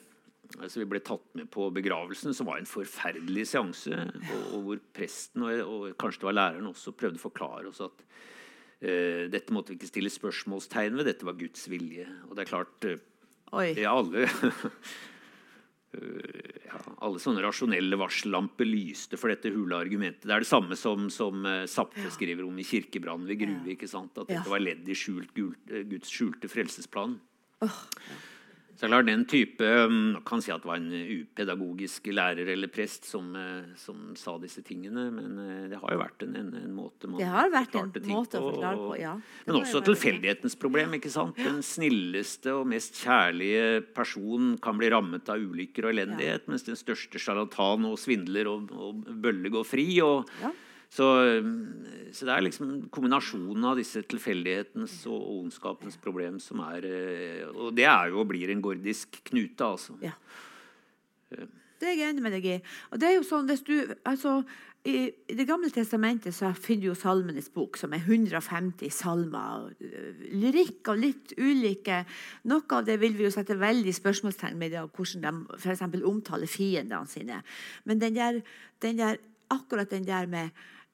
altså vi ble tatt med på begravelsen, som var en forferdelig seanse. Og, og hvor presten, og, og kanskje det var læreren også, prøvde å forklare oss at uh, dette måtte vi ikke stille spørsmålstegn ved, dette var Guds vilje. Og det er klart uh, Oi. ja, alle uh, ja, alle sånne rasjonelle varsellamper lyste for dette hule argumentet. Det er det samme som, som Zapfe ja. skriver om i 'Kirkebrannen ved Grue'. ikke sant? At dette var ledd i skjult, gult, Guds skjulte frelsesplan. Åh, Så klart den type um, kan si at det var en upedagogisk lærer eller prest som, eh, som sa disse tingene, men eh, det har jo vært en, en, en måte man Det har vært en ting måte å forklare på, ja. Men også tilfeldighetens problem. ikke sant? Den snilleste og mest kjærlige person kan bli rammet av ulykker og elendighet, mens den største sjarlatan og svindler og, og bølle går fri. og Ja. Så, um, så det er liksom kombinasjonen av disse tilfeldighetens og ondskapens problem som er eh, Og det er jo og blir en gordisk knute, altså. Ja. Det er jeg enig med deg i. Og det er jo sånn, hvis du, altså, i, I Det gamle testamentet så finner du jo Salmenes bok, som er 150 salmer. og, Lyrikk av litt ulike Noe av det vil vi jo sette veldig spørsmålstegn med, det, hvordan de f.eks. omtaler fiendene sine. Men den der, den der, akkurat den der med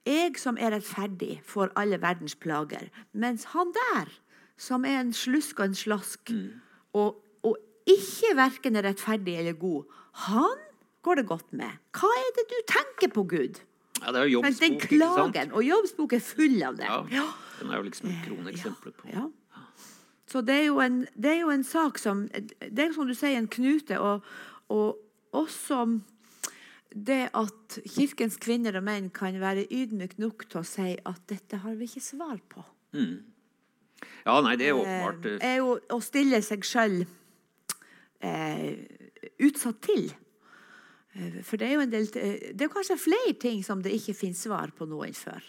Jeg som er rettferdig, får alle verdens plager. Mens han der, som er en slusk og en slask, og, og ikke verken er rettferdig eller god, han går det godt med. Hva er det du tenker på, Gud? Ja, det er jo Jobbs bok, ikke sant? og Jobbs bok er full av det. Ja, den er jo liksom et kroneksempel på Ja. Så det er, jo en, det er jo en sak som Det er som du sier, en knute. Og, og også det at kirkens kvinner og menn kan være ydmyk nok til å si at dette har vi ikke svar på. Ja, nei, det er åpenbart. Eh, eh, er jo å stille seg sjøl eh, utsatt til. Eh, For det er jo en del Det er kanskje flere ting som det ikke finnes svar på nå enn før.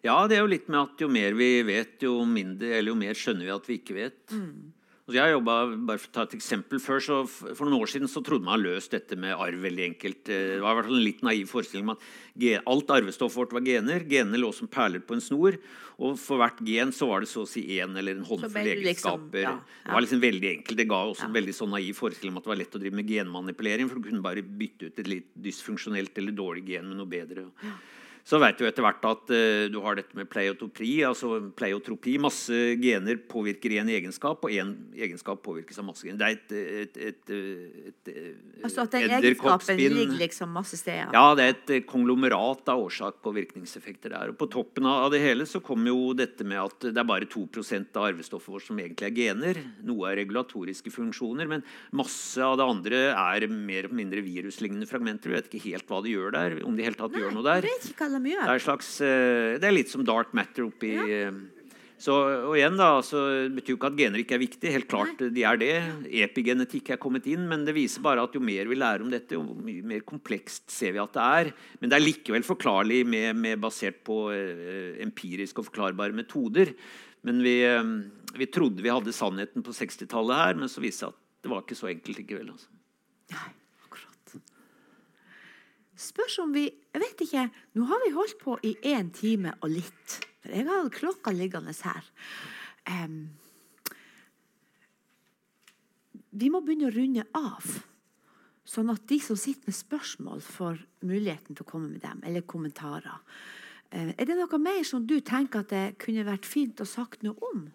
Ja, det er jo litt med at jo mer vi vet, jo mindre, eller jo mer skjønner vi at vi ikke vet. Mm. Altså, jeg jobbet, bare For å ta et eksempel før, så For noen år siden så trodde man løst dette med arv veldig enkelt. Eh, Det var i hvert fall en litt naiv forestilling om at alt arvestoffet vårt var gener. Genene lå som perler på en snor. Og for hvert gen så var det så å si én eller en håndfull egenskaper. liksom- egenskaper. ja, Det var liksom veldig enkelt. Det ga også en veldig sånn naiv forestilling om at det var lett å drive med genmanipulering, for du kunne bare bytte ut et litt dysfunksjonelt eller dårlig gen med noe bedre. Så vet du etter hvert at uh, du har dette med pleiotopi. altså pleiotropi, Masse gener påvirker én egenskap, og én egenskap påvirkes av masse gener. Det er et, et, et, et, et Altså at den egenskapen ligger liksom masse steder? Ja, det er et konglomerat av årsak- og virkningseffekter der. Og på toppen av det hele så kommer jo dette med at det er bare 2 av arvestoffet vårt som egentlig er gener. Noe er regulatoriske funksjoner, men masse av det andre er mer eller mindre viruslignende fragmenter. Vi vet ikke helt hva de gjør der. om de helt tatt Nei, gjør noe der. De gjør. Det er, slags, eh, det er litt som dark matter oppi ja. Eh, så, og igjen da, så betyr jo ikke at gener ikke er viktig. Helt klart Nei. de er det. Epigenetikk er kommet inn, men det viser bare at jo mer vi lærer om dette, jo mye mer komplekst ser vi at det er. Men det er likevel forklarlig med, med basert på empirisk og forklarbare metoder. Men vi, eh, vi, trodde vi hadde sannheten på 60-tallet her, men så viste det seg at det var ikke så enkelt likevel. Altså. Nei. Spørs om vi Jeg vet ikke. Nå har vi holdt på i én time og litt. For jeg har klokka liggende her. Um, vi må begynne å runde av, sånn at de som sitter med spørsmål, får muligheten til å komme med dem, eller kommentarer. Uh, er det noe mer som du tenker at det kunne vært fint å sagt noe om?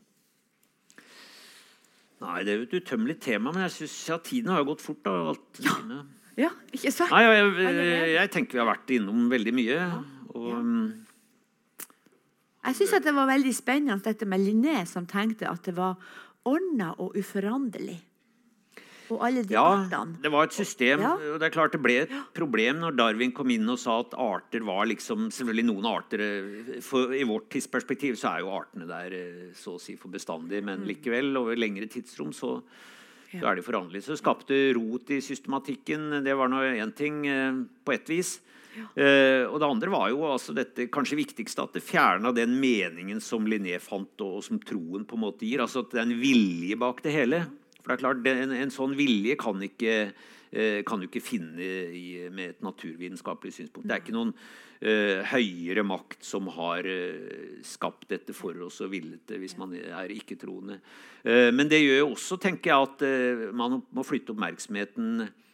Nei, det er jo et utømmelig tema, men jeg synes ja, tiden har jo gått fort. Da, ja. Ja. ikke sant? Nei, jeg, jeg, jeg, tenker vi har vært innom veldig mye. Og, ja. Jeg syns det var veldig spennende dette med Linné, som tenkte at det var ordna og uforanderlig. Og alle de ja, artene. det var et system. Ja. og det er klart det ble et problem når Darwin kom inn og sa at arter var liksom Selvfølgelig noen arter eh, for, I vårt tidsperspektiv så er jo artene der eh, så å si for bestandig, men mm. likevel over lengre tidsrom så, ja. så er de foranderlige. Så skapte rot i systematikken. Det var nå én ting eh, på ett vis. Uh, og det andre var jo altså dette kanskje viktigste, at det fjerna den meningen som Linné fant, og, og, som troen på en måte gir. altså at Det er en vilje bak det hele. For det er klart, en, en sånn vilje kan, ikke, uh, kan du ikke finne i, med et naturvitenskapelig synspunkt. Det er ikke noen høyere makt som har skapt dette for oss og villet det, hvis man er ikke-troende. men det gjør jo også, tenker jeg, at man må flytte oppmerksomheten Eh,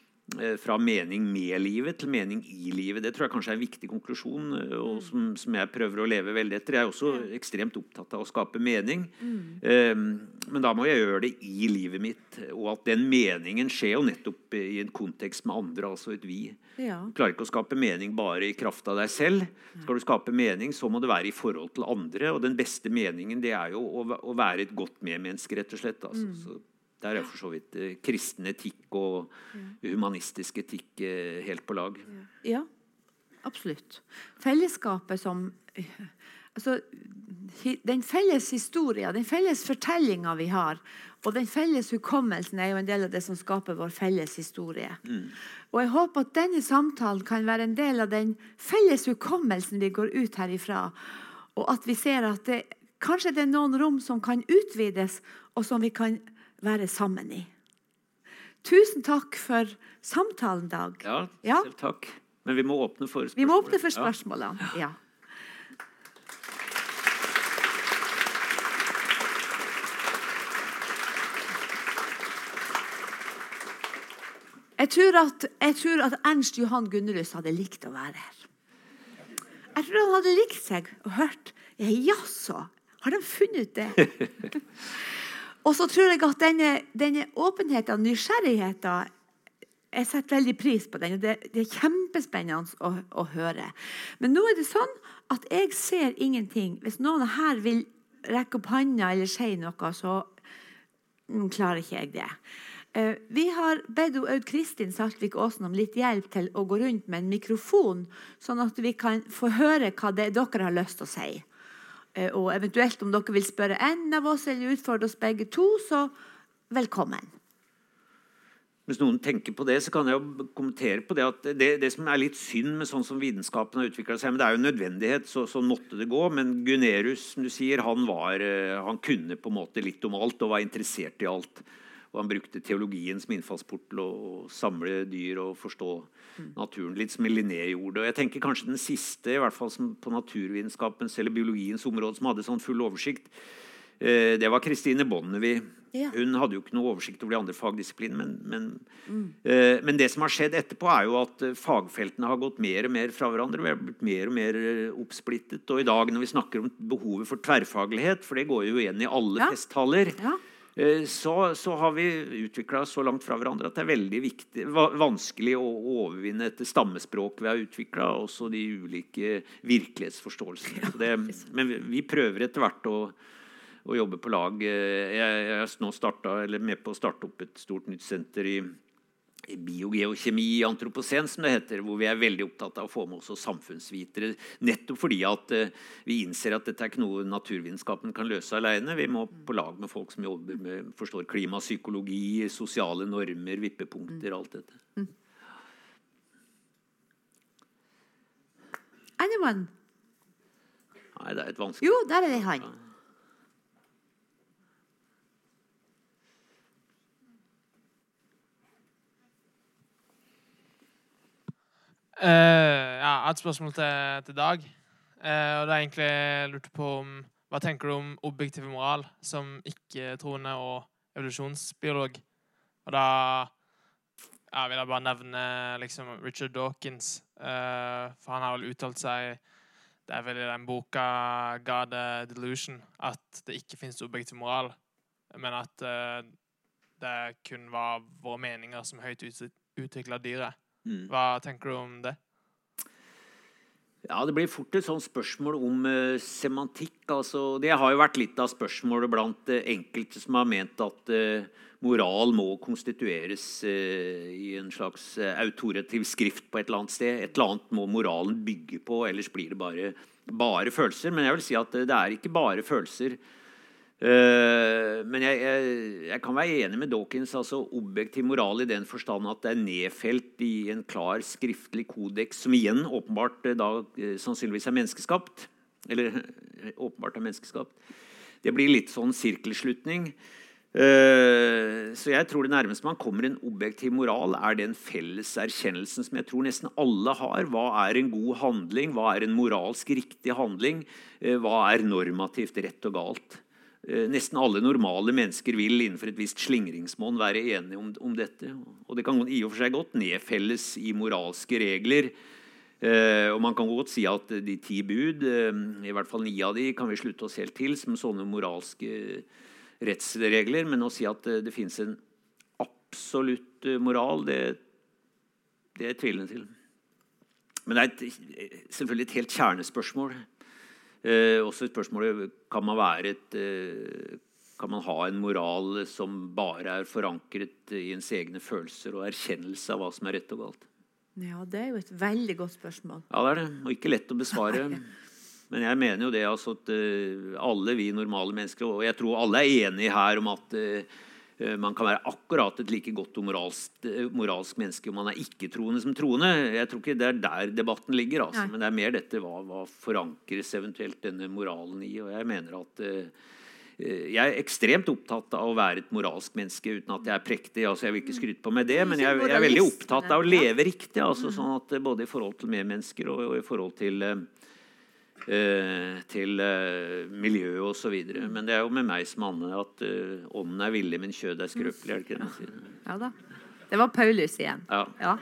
fra mening med livet til mening i livet. Det tror jeg kanskje er en viktig konklusjon, eh, og mm. som, som jeg prøver å leve veldig etter. Jeg er også ekstremt opptatt av å skape mening. Mm. Um, men da må jeg gjøre det i livet mitt. Og at den meningen skjer jo nettopp i en kontekst med andre, altså et vi. Ja. Du klarer ikke å skape mening bare i kraft av deg selv. Skal du skape mening, så må det være i forhold til andre. Og den beste meningen det er jo å, å være et godt medmenneske, rett og slett. Altså. Mm. Der er for så vidt eh, kristen etikk og humanistisk etikk eh, helt på lag. Ja, absolutt. Fellesskapet som altså, Den felles historien, den felles fortellinga vi har, og den felles hukommelsen er jo en del av det som skaper vår felles historie. Mm. Og jeg håper at denne samtalen kan være en del av den felles hukommelsen vi går ut herifra, og at vi ser at det, kanskje det er noen rom som kan utvides, og som vi kan være sammen i. Tusen takk for samtalen, Dag. Ja, ja. selv takk. Men vi må åpne for spørsmål. Vi må åpne for spørsmålene, ja. ja. Jeg tror, at, jeg tror at Ernst Johan Gunnerus hadde likt å være her. Jeg tror han hadde likt seg og hørt Jaså, har de funnet ut det? Og så tror jeg at denne, denne åpenheten og nysgjerrigheten Jeg setter veldig pris på den. og Det, det er kjempespennende å, å, høre. Men nå er det sånn at jeg ser ingenting. Hvis noen her vil rekke opp hånda eller si noe, så mm, klarer ikke jeg det. Uh, vi har bedt Aud Kristin Saltvik Aasen om litt hjelp til å gå rundt med en mikrofon, sånn at vi kan få høre hva dere har lyst til å si. Eh, og eventuelt om dere vil spørre en av oss eller utfordre oss begge to, så velkommen. Hvis noen tenker på det, så kan jeg jo kommentere på det at det, det som er litt synd med sånn som vitenskapen har utvikla seg men Det er jo en nødvendighet, så, sånn måtte det gå. Men Gunerius som du sier, han, var, eh, han kunne på en måte litt om alt og var interessert i alt. Og han brukte teologien som innfallsport til å samle dyr og forstå naturen. Litt som Linné gjorde. Og jeg tenker kanskje den siste, i hvert fall på naturvitenskapens eller biologiens område, som hadde sånn full oversikt. Eh, det var Kristine Bonnevie. Ja. Hun hadde jo ikke noe oversikt over de andre fagdisiplinene. Men, men, eh, men det som har skjedd etterpå, er jo at eh, fagfeltene har gått mer og mer fra hverandre. Vi har blitt mer og mer eh, oppsplittet. Og i dag når vi snakker om behovet for tverrfaglighet, for det går jo igjen i alle Ja. festtaler, Ja. eh, så, så har vi utvikla så langt fra hverandre at det er veldig viktig, vanskelig å overvinne et stammespråk vi har utvikla, også de ulike virkelighetsforståelsene. Det, men vi, prøver etter hvert å å jobbe på lag. Eh, Jeg, er nå eller med på å starte opp et stort nytt senter i biogeokjemi i antroposen, som det heter, hvor vi er veldig opptatt av å få med også samfunnsvitere. Nettopp fordi at eh, vi innser at dette er ikke noe naturvitenskapen kan løse alene. Vi må på lag med folk som jobber med, forstår klimapsykologi, sosiale normer, vippepunkter, alt dette. Anyone? Nei, det er et vanskelig Jo, der er det han. Eh, ja, jeg har et spørsmål til, til Dag. Uh, og det er egentlig lurte på om Hva tenker du om objektiv moral som ikke-troende og evolusjonsbiolog? Og da ja, vil jeg bare nevne liksom Richard Dawkins. Uh, for han har vel uttalt seg Det er vel i den boka 'God Delusion' at det ikke finnes objektiv moral, men at det kun var våre meninger som høyt utvikla dyret. Mm. Hva tenker du om det? Ja, Det blir fort et sånt spørsmål om uh, semantikk. altså. Det har jo vært litt av spørsmålet blant uh, enkelte som har ment at uh, moral må konstitueres i en slags autorativ skrift på et eller annet sted. Et eller annet må moralen bygge på, ellers blir det bare, bare følelser. Men jeg vil si at det er ikke bare følelser. Eh, men jeg, jeg, jeg kan være enig med Dawkins. altså Objektiv moral i den forstand at det er nedfelt i en klar skriftlig kodeks, som igjen åpenbart eh, da eh, sannsynligvis er menneskeskapt. Eller åpenbart er menneskeskapt. Det blir litt sånn sirkelslutning. Så jeg tror det nærmeste man kommer en objektiv moral, er den felles erkjennelsen som jeg tror nesten alle har. Hva er en god handling? Hva er en moralsk riktig handling? Hva er normativt rett og galt? Eh, Nesten alle normale mennesker vil innenfor et visst slingringsmonn være enige om, om dette. Og det kan i og for seg godt nedfelles i moralske regler. Eh, og man kan godt si at de ti bud, eh, i hvert fall ni av de, kan vi slutte oss helt til som sånne moralske rettsregler. Men å si at eh, det fins en absolutt eh, moral, det, det er jeg tvilende til. Men det er et, selvfølgelig et helt kjernespørsmål. Eh, også spørsmålet kan man være et eh, Kan man ha en moral som bare er forankret i ens egne følelser og erkjennelse av hva som er rett og galt? Ja, det er jo et veldig godt spørsmål. Ja, det er det. Og ikke lett å besvare. Men jeg mener jo det altså at eh, alle vi normale mennesker, og jeg tror alle er enige her om at eh, man kan være akkurat et like godt og moralsk, eh, moralsk menneske om man er ikke-troende som troende. Jeg tror ikke det er der debatten ligger, altså. Men det er mer dette hva, hva forankres eventuelt denne moralen i. Og jeg mener at eh, eh, jeg er ekstremt opptatt av å være et moralsk menneske uten at jeg er prektig. altså Jeg vil ikke skryte på meg det, men jeg, jeg er veldig opptatt av å leve riktig. altså sånn at eh, Både i forhold til medmennesker og, og i forhold til eh, eh, til eh, miljøet osv. Men det er jo med meg som Anne at eh, ånden er villig, men kjødet er skrøpelig. er det ikke det man sier? Ja da. Det var Paulus igjen. Ja. Ja.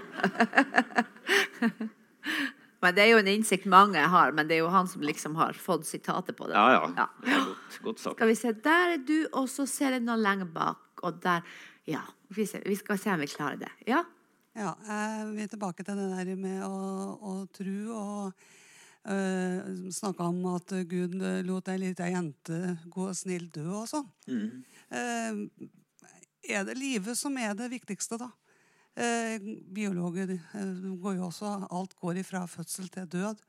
men Det er jo en innsikt mange har, men det er jo han som liksom har fått sitatet på det. Ja, ja. Ja. Det er godt, godt sagt. Skal vi se, Der er du, og så ser jeg noe lenger bak. Og der Ja. Vi, skal se om vi klarer det. Ja? Ja, eh, vi er tilbake til det der med å, å tro og snakka om at Gud eh, lot ei lita jente gå snill dø og sånn. Mm. Eh, er det livet som er det viktigste, da? Eh, biologer eh, går jo også Alt går ifra fødsel til død.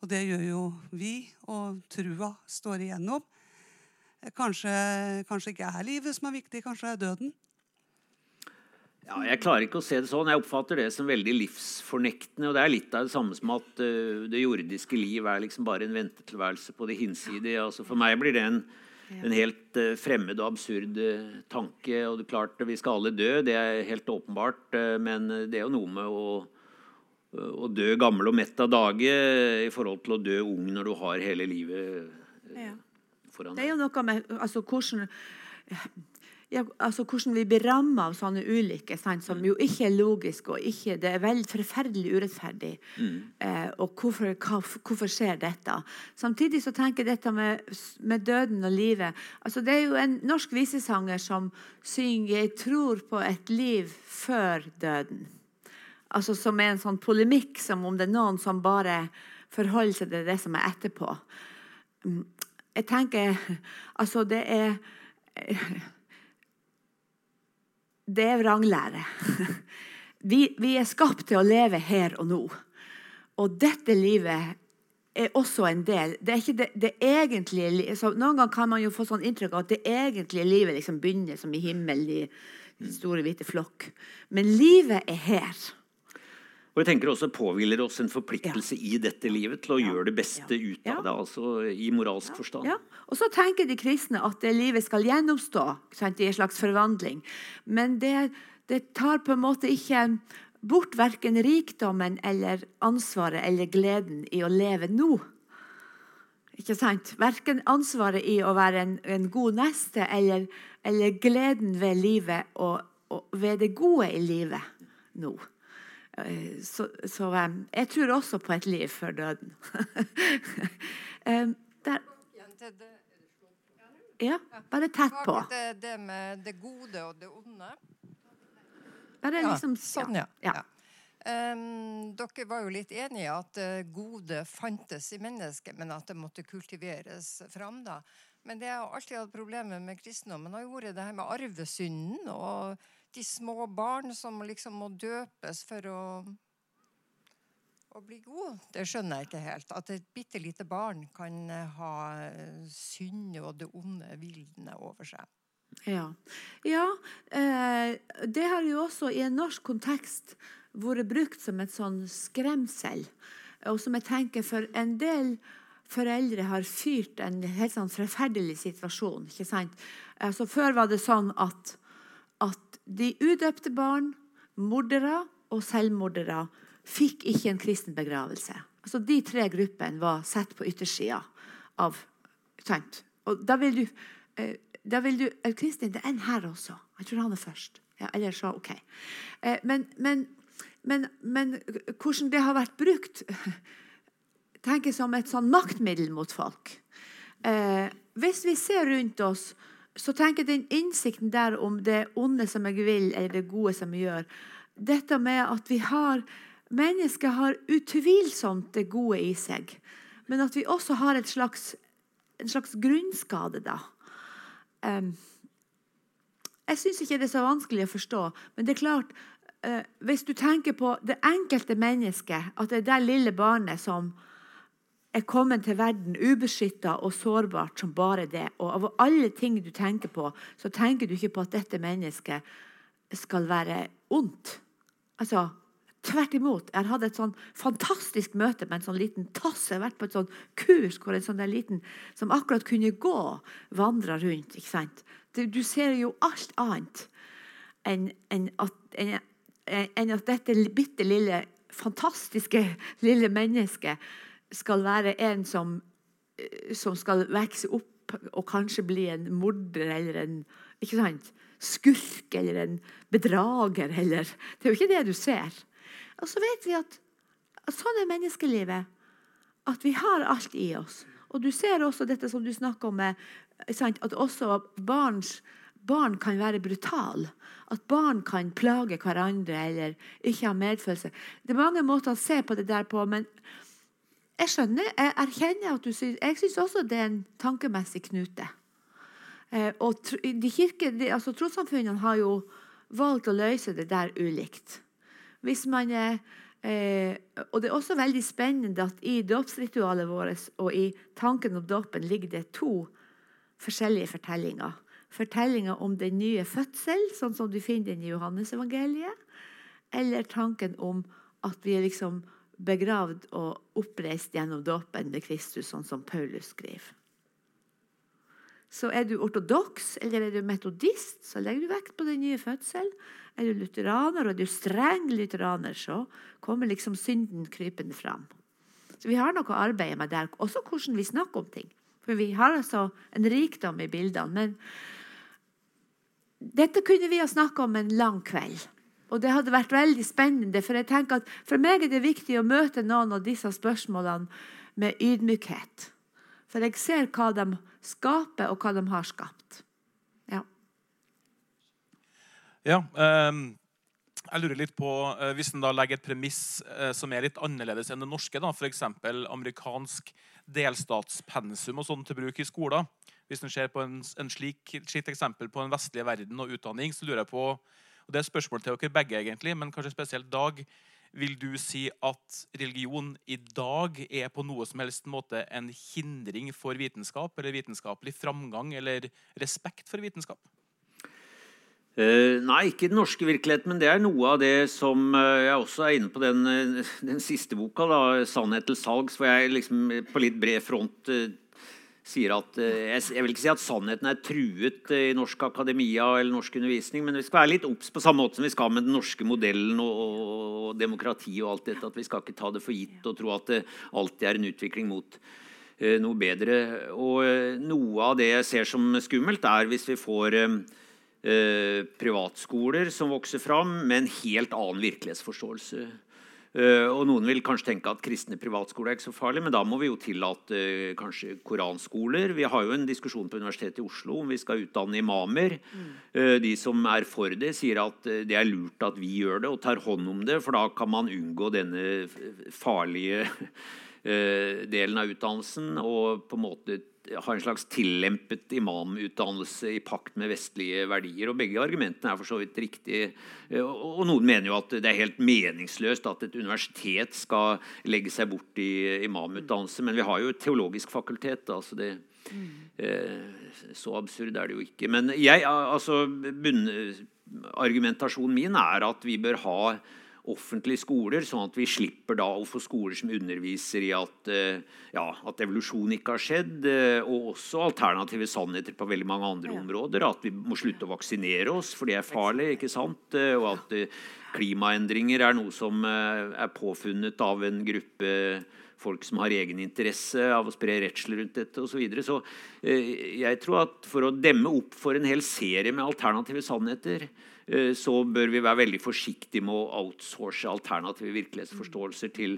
Og det gjør jo vi, og trua står igjennom. Eh, Kanskje, kanskje ikke er livet som er viktig, kanskje er døden. Ja, jeg klarer ikke å se det sånn. Jeg oppfatter det som veldig livsfornektende. Og det er litt av det samme som at uh, det jordiske liv er liksom bare en ventetilværelse på det hinsidige. Altså, for meg blir det en, en helt uh, fremmed og absurd uh, tanke. Og det er klart, vi skal alle dø, det er helt åpenbart. men det er jo noe med å, å dø gammel og mett av dage i forhold til å dø ung når du har hele livet Ja. foran Det er jo noe med altså, hvordan, ja, altså, hvordan vi blir ramma av sånne ulykker, som jo ikke er logisk, og ikke, det er veldig forferdelig urettferdig. Eh, og hvorfor, hva, hvorfor skjer dette? Samtidig så tenker jeg dette med, med døden og livet altså, Det er jo en norsk visesanger som synger 'Jeg tror på et liv før døden'. Altså Som er en sånn polemikk, som om det er noen som bare forholder seg til det som er etterpå. Mm, Jeg tenker Altså, det er Det er vranglære. Vi, vi er skapt til å leve her og nå. Og dette livet er også en del Det er ikke det, det egentlige Noen ganger kan man jo få sånn inntrykk av at det egentlige livet liksom begynner som i himmelen i den store, hvite flokk. Men livet er her. Og jeg tenker også påhviler oss en forpliktelse i dette livet til å gjøre det beste ut Ja. av det, altså i moralsk forstand. Ja. Og så tenker de kristne at det livet skal gjennomstå sant, i en slags forvandling. Men det, det tar på en måte ikke bort verken rikdommen eller ansvaret eller gleden i å leve nå. Ikke sant? Verken ansvaret i å være en, en god neste eller, eller gleden ved livet og, og ved det gode i livet nå. Eh, Så, så eh, jeg tror også på et liv før døden. Eh, Der, ja, bare tett på. det med det gode og det onde. Bare liksom, sånn, ja. ja. Um, dere var jo litt enige i at det gode fantes i mennesket, men at det måtte kultiveres fram. da. Men det jeg har alltid hatt problemer med kristendommen, har jo vært det her med arvesynden og de små barn som liksom må døpes for å, å bli god. Det skjønner jeg ikke helt. At et bitte lite barn kan eh, ha syndet og det onde vildene over seg. Ja, ja eh, det har jo også i en norsk kontekst vært brukt som et sånn skremsel. Og som jeg tenker for en del foreldre har fyrt en helt sånn forferdelig situasjon. ikke sant? Altså, før var det sånn at de udøpte barn, mordere og selvmordere fikk ikke en kristen begravelse. Altså, de tre gruppene var satt på yttersida av sant? Og da vil du eh, da vil du, Kristin, det er en her også. Jeg tror han er først. Ja, eller så OK. Eh, men, men, men, men hvordan det har vært brukt tenker som et sånn maktmiddel mot folk. Eh, hvis vi ser rundt oss, så tenker jeg den innsikten der om det onde som jeg vil, eller det gode som jeg gjør Dette med at vi har Mennesket har utvilsomt det gode i seg, men at vi også har slags, en slags grunnskade, da. Um, jeg syns ikke det er så vanskelig å forstå, men det er klart uh, Hvis du tenker på det enkelte mennesket, at det er det lille barnet som er kommet til verden ubeskytta og sårbart som bare det, og av alle ting du tenker på, så tenker du ikke på at dette mennesket skal være ondt. Altså, Tvert imot. Jeg hatt et sånn fantastisk møte med en sånn liten tass. Jeg har vært på et sånn kurs hvor en sånn liten som akkurat kunne gå, vandra rundt. ikke sant? Du ser jo alt annet enn enn at, enn, enn at dette bitte lille, fantastiske lille mennesket skal være en som, eh, som skal vokse opp og kanskje bli en morder eller en ikke sant, skurk eller en bedrager. Eller, det er jo ikke det du ser. Og så vet vi at, sånn er menneskelivet. At vi har alt i oss. Og du ser også dette som du snakker om, at også barns, barn kan være brutale. At barn kan plage hverandre eller ikke ha medfølelse. Det er mange måter å se på det der på, men jeg skjønner, jeg erkjenner at du syns Jeg syns også det er en tankemessig knute. Eh, og de kirke, de, altså Trossamfunnene har jo valgt å løse det der ulikt. Hvis man eh, og det er også veldig spennende at i dåpsritualet vårt og i tanken om dåpen ligger det to forskjellige fortellinger. Fortellinger om den nye fødsel, sånn som du finner den i Johannesevangeliet. Eller tanken om at vi er liksom begravd og oppreist gjennom dåpen med Kristus, sånn som Paulus skriver. Så er du ortodoks eller er du metodist, så legger du vekt på den nye fødselen. Er du lutheraner og er du streng lutheraner, så kommer liksom synden krypende fram. Så vi har noe å arbeide med der, også hvordan vi snakker om ting. For vi har altså en rikdom i bildene. Men dette kunne vi ha snakka om en lang kveld. Og det hadde vært veldig spennende. For jeg tenker at for meg er det viktig å møte noen av disse spørsmålene med ydmykhet. For jeg ser hva de skaper, og hva de har skapt. Ja. Ja, um jeg lurer litt på, eh, Hvis en legger et premiss eh, som er litt annerledes enn det norske, da, f.eks. amerikansk delstatspensum og sånn til bruk i skoler Hvis en ser på en, en slik, slikt eksempel på den vestlige verden og utdanning, så lurer jeg på og Det er et spørsmål til dere begge, egentlig, men kanskje spesielt Dag. Vil du si at religion i dag er på noe som helst måte en hindring for vitenskap, eller vitenskapelig framgang, eller respekt for vitenskap? Uh, nei, ikke den norske virkeligheten, men det er noe av det som uh, jeg også er inne på den, uh, den siste boka, da, 'Sannhet til salgs', hvor jeg liksom på litt bred front sier at jeg, jeg, vil ikke si at sannheten er truet i norsk akademia eller norsk undervisning, men vi skal være litt obs på samme måte som vi skal med den norske modellen og, og, demokrati og alt dette. At vi skal ikke ta det for gitt og tro at det alltid er en utvikling mot noe bedre. Og noe av det jeg ser som skummelt, er hvis vi får Eh, privatskoler som vokser fram med en helt annen virkelighetsforståelse. Eh, og Noen vil kanskje tenke at kristne privatskoler er ikke så farlig, men da må vi jo tillate eh, kanskje koranskoler. Vi har jo en diskusjon på Universitetet i Oslo om vi skal utdanne imamer. Mm. De som er for det, sier at det er lurt at vi gjør det og tar hånd om det, for da kan man unngå denne farlige delen av utdannelsen og på en måte har en slags tillempet imamutdannelse i pakt med vestlige verdier. og Begge argumentene er for så vidt riktige. Og Noen mener jo at det er helt meningsløst at et universitet skal legge seg bort i imamutdannelse. Men vi har jo et teologisk fakultet. altså det eh, Så absurd er det jo ikke. Men jeg, altså, argumentasjonen min er at vi bør ha offentlige skoler, sånn at vi slipper da å få skoler som underviser i at, eh, ja, at evolusjon ikke har skjedd, eh, og også alternative sannheter på veldig mange andre ja. områder. At vi må slutte å vaksinere oss, for det er farlig. ikke sant? Eh, og at klimaendringer er noe som er påfunnet av en gruppe folk som har egen interesse av å spre redsel rundt dette osv. Så, videre. så jeg tror at for å demme opp for en hel serie med alternative sannheter, så bør vi være veldig forsiktige med å outsource alternative virkelighetsforståelser til,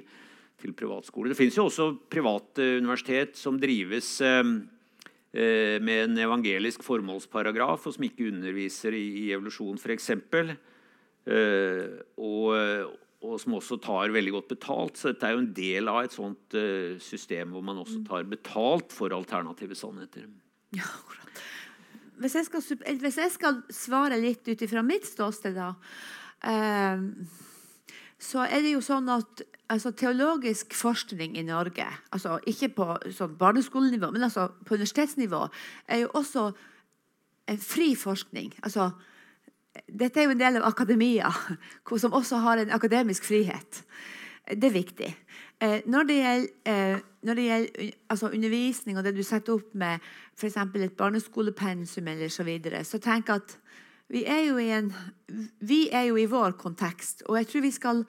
til privatskoler. Det finnes jo også private universitet som drives eh, eh, med en evangelisk formålsparagraf, og som ikke underviser i, i evolusjon, f.eks. Og, og som også tar veldig godt betalt. Så dette er jo en del av et sånt system hvor man også tar betalt for alternative sannheter. Ja, akkurat hvis, jeg skal, hvis, jeg skal, svare litt ut ifra mitt ståsted, da eh, Så er det jo sånn at altså, teologisk forskning i Norge, altså ikke på sånn barneskolenivå, men altså på universitetsnivå, er jo også en fri forskning. Altså, dette er jo en del av akademia, som også har en akademisk frihet. Det er viktig. Eh, når det gjelder, eh, når gjelder altså undervisning og det du setter opp med f.eks. et barneskolepensum, eller så, videre, så tenk at vi er, en, vi er jo i vår kontekst, og jeg tror vi skal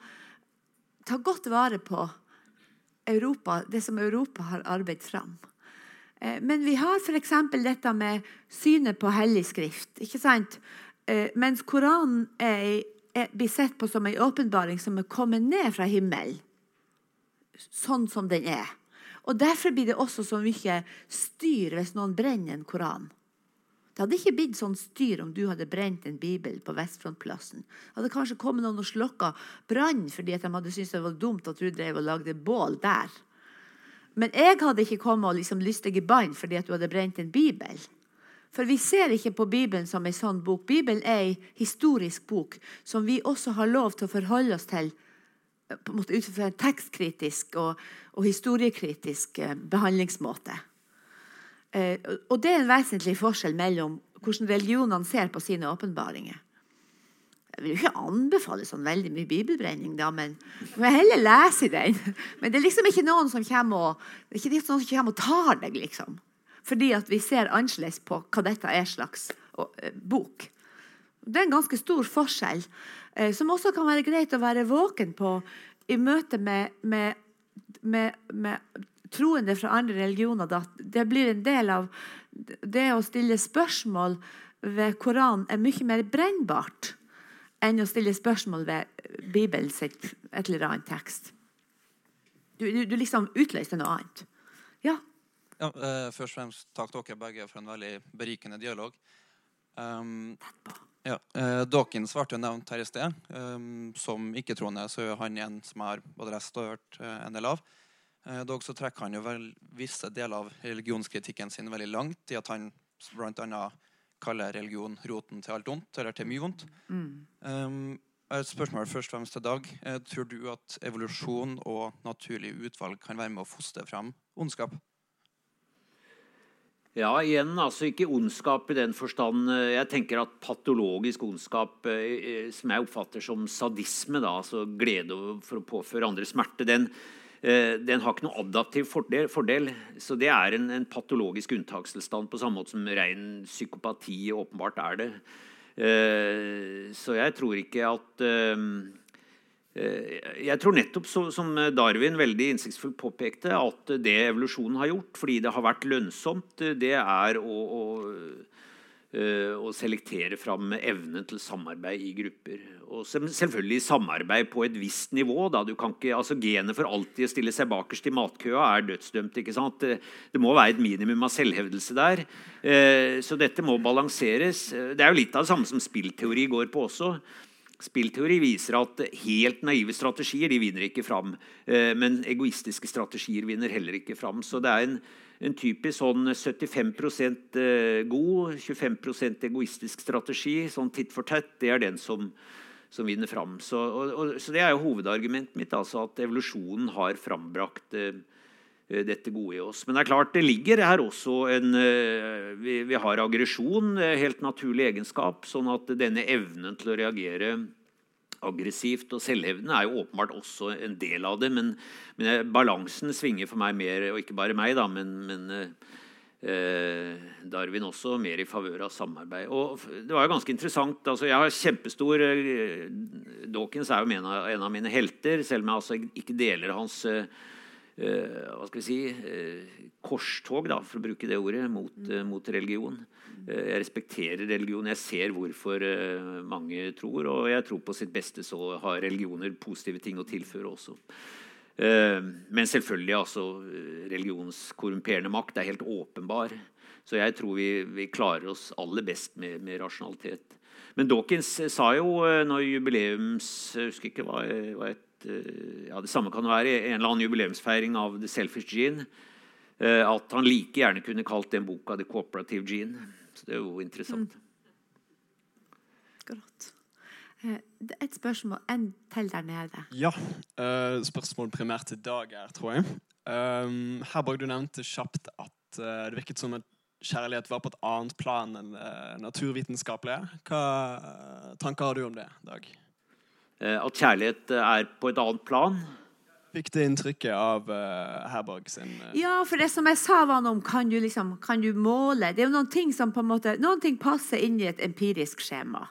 ta godt vare på Europa, det som Europa har arbeidet fram. Eh, men vi har f.eks. dette med synet på hellig skrift. ikke sant? Mens Koranen er, er, blir sett på som en åpenbaring som er kommet ned fra himmelen sånn som den er. Og Derfor blir det også så mye styr hvis noen brenner en koran. Det hadde ikke blitt sånn styr om du hadde brent en bibel på Vestfrontplassen. Det hadde kanskje kommet noen og slokka brann fordi de hadde syntes det var dumt at du drev og lagde bål der. Men jeg hadde ikke kommet og liksom lyst deg i bånd fordi at du hadde brent en bibel. For vi ser ikke på Bibelen som en sånn bok. Bibelen er en historisk bok som vi også har lov til å forholde oss til på en måte ut fra en tekstkritisk og, og historiekritisk eh, behandlingsmåte. Eh, og det er en vesentlig forskjell mellom hvordan religionene ser på sine åpenbaringer. Jeg vil jo ikke anbefale sånn veldig mye bibelbrenning, da, men jeg vil heller lese den. Men det er liksom ikke noen som kommer og, det er ikke noen som kommer og tar deg, liksom. Fordi at vi ser annerledes på hva dette er slags eh, bok. Det er en ganske stor forskjell, som også kan være greit å være våken på i møte med, med, med, med troende fra andre religioner da, det blir en del av det å stille spørsmål ved Koranen er mye mer brennbart enn å stille spørsmål ved Bibelen sitt et eller annet tekst. Du, du, du liksom utløste noe annet. Ja. Ja, eh, først og fremst takk dere begge for en veldig berikende dialog. Um, ja, eh, Dawkins ble jo nevnt her i sted. Eh, som ikke-troende så er han en som jeg har både lest og hørt eh, en del av. Eh, dog så trekker han jo vel visse deler av religionskritikken sin veldig langt i at han bl.a. kaller religion roten til alt ondt, eller til mye vondt. Mm. Um, et spørsmål først og fremst til Dag. Eh, tror du at evolusjon og naturlig utvalg kan være med å fostre frem ondskap? Ja, igjen, altså ikke ondskap i den forstand. eh, Jeg tenker at patologisk ondskap, eh, som jeg oppfatter som sadisme, da, altså glede for å påføre andre smerte, den, eh, den har ikke noen adaptiv fordel. fordel. Så det er en, en patologisk unntakstilstand på samme måte som ren psykopati åpenbart er det. Eh, Så jeg tror ikke at eh, Eh, Jeg tror nettopp, som Darwin veldig innsiktsfullt påpekte, at det evolusjonen har gjort, fordi det har vært lønnsomt, det er å, å, eh, å selektere fram evnen til samarbeid i grupper. Og selvfølgelig samarbeid på et visst nivå. Da. Du kan ikke, altså Genet for alltid å stille seg bakerst i matkøa er dødsdømt. ikke sant? Det, må være et minimum av selvhevdelse der. Eh, Så dette må balanseres. Det er jo litt av det samme som spillteori går på også. Spillteori viser at helt naive strategier de vinner ikke fram. eh, Men egoistiske strategier vinner heller ikke fram. Så det er en, en typisk sånn 75 eh, god, 25% egoistisk strategi. Sånn titt for tett. Det er den som, som vinner fram. Så, og, og, så det er jo hovedargumentet mitt. altså At evolusjonen har frambrakt eh, dette gode i oss. Men det er klart, det ligger her også en eh, Vi, vi har aggresjon, eh, helt naturlig egenskap. Sånn at denne evnen til å reagere aggressivt og selvhevdende er jo åpenbart også en del av det. Men, men eh, balansen svinger for meg mer, og ikke bare meg, da, men, men eh, eh, Darwin også, mer i favør av samarbeid. Og det var jo ganske interessant. altså Jeg har kjempestor eh, Dawkins er jo en av, mine helter, selv om jeg altså ikke deler hans eh, eh, hva skal vi si eh, korstog, da, for å bruke det ordet, mot, eh, mot religion. Eh, jeg respekterer religion. Jeg ser hvorfor eh, mange tror, og jeg tror på sitt beste så har religioner positive ting å tilføre også. Eh, men selvfølgelig, altså, religionskorrumperende makt er helt åpenbar. Så jeg tror vi, vi klarer oss aller best med, med rasjonalitet. Men Dawkins sa jo eh, når jubileums Jeg husker ikke hva, hva et, eh, ja, Det samme kan være en eller annen jubileumsfeiring av The Selfish Gene. eh, At han like gjerne kunne kalt den boka The Cooperative Gene. Så det er jo interessant. Akkurat. Eh, er Et spørsmål en til der nede. Ja. eh, spørsmål primært til Dag her, tror jeg. Um, Herborg, du nevnte kjapt at eh, det virket som at kjærlighet var på et annet plan enn naturvitenskapelige. Hva eh, tanker har du om det, Dag? Eh, At kjærlighet er på et annet plan. Fikk det inntrykket av uh, Herborg sin uh... Ja, for det som jeg sa var noe om kan du, liksom, kan du måle Det er jo noen ting som på en måte Noen ting passer inn i et empirisk skjema.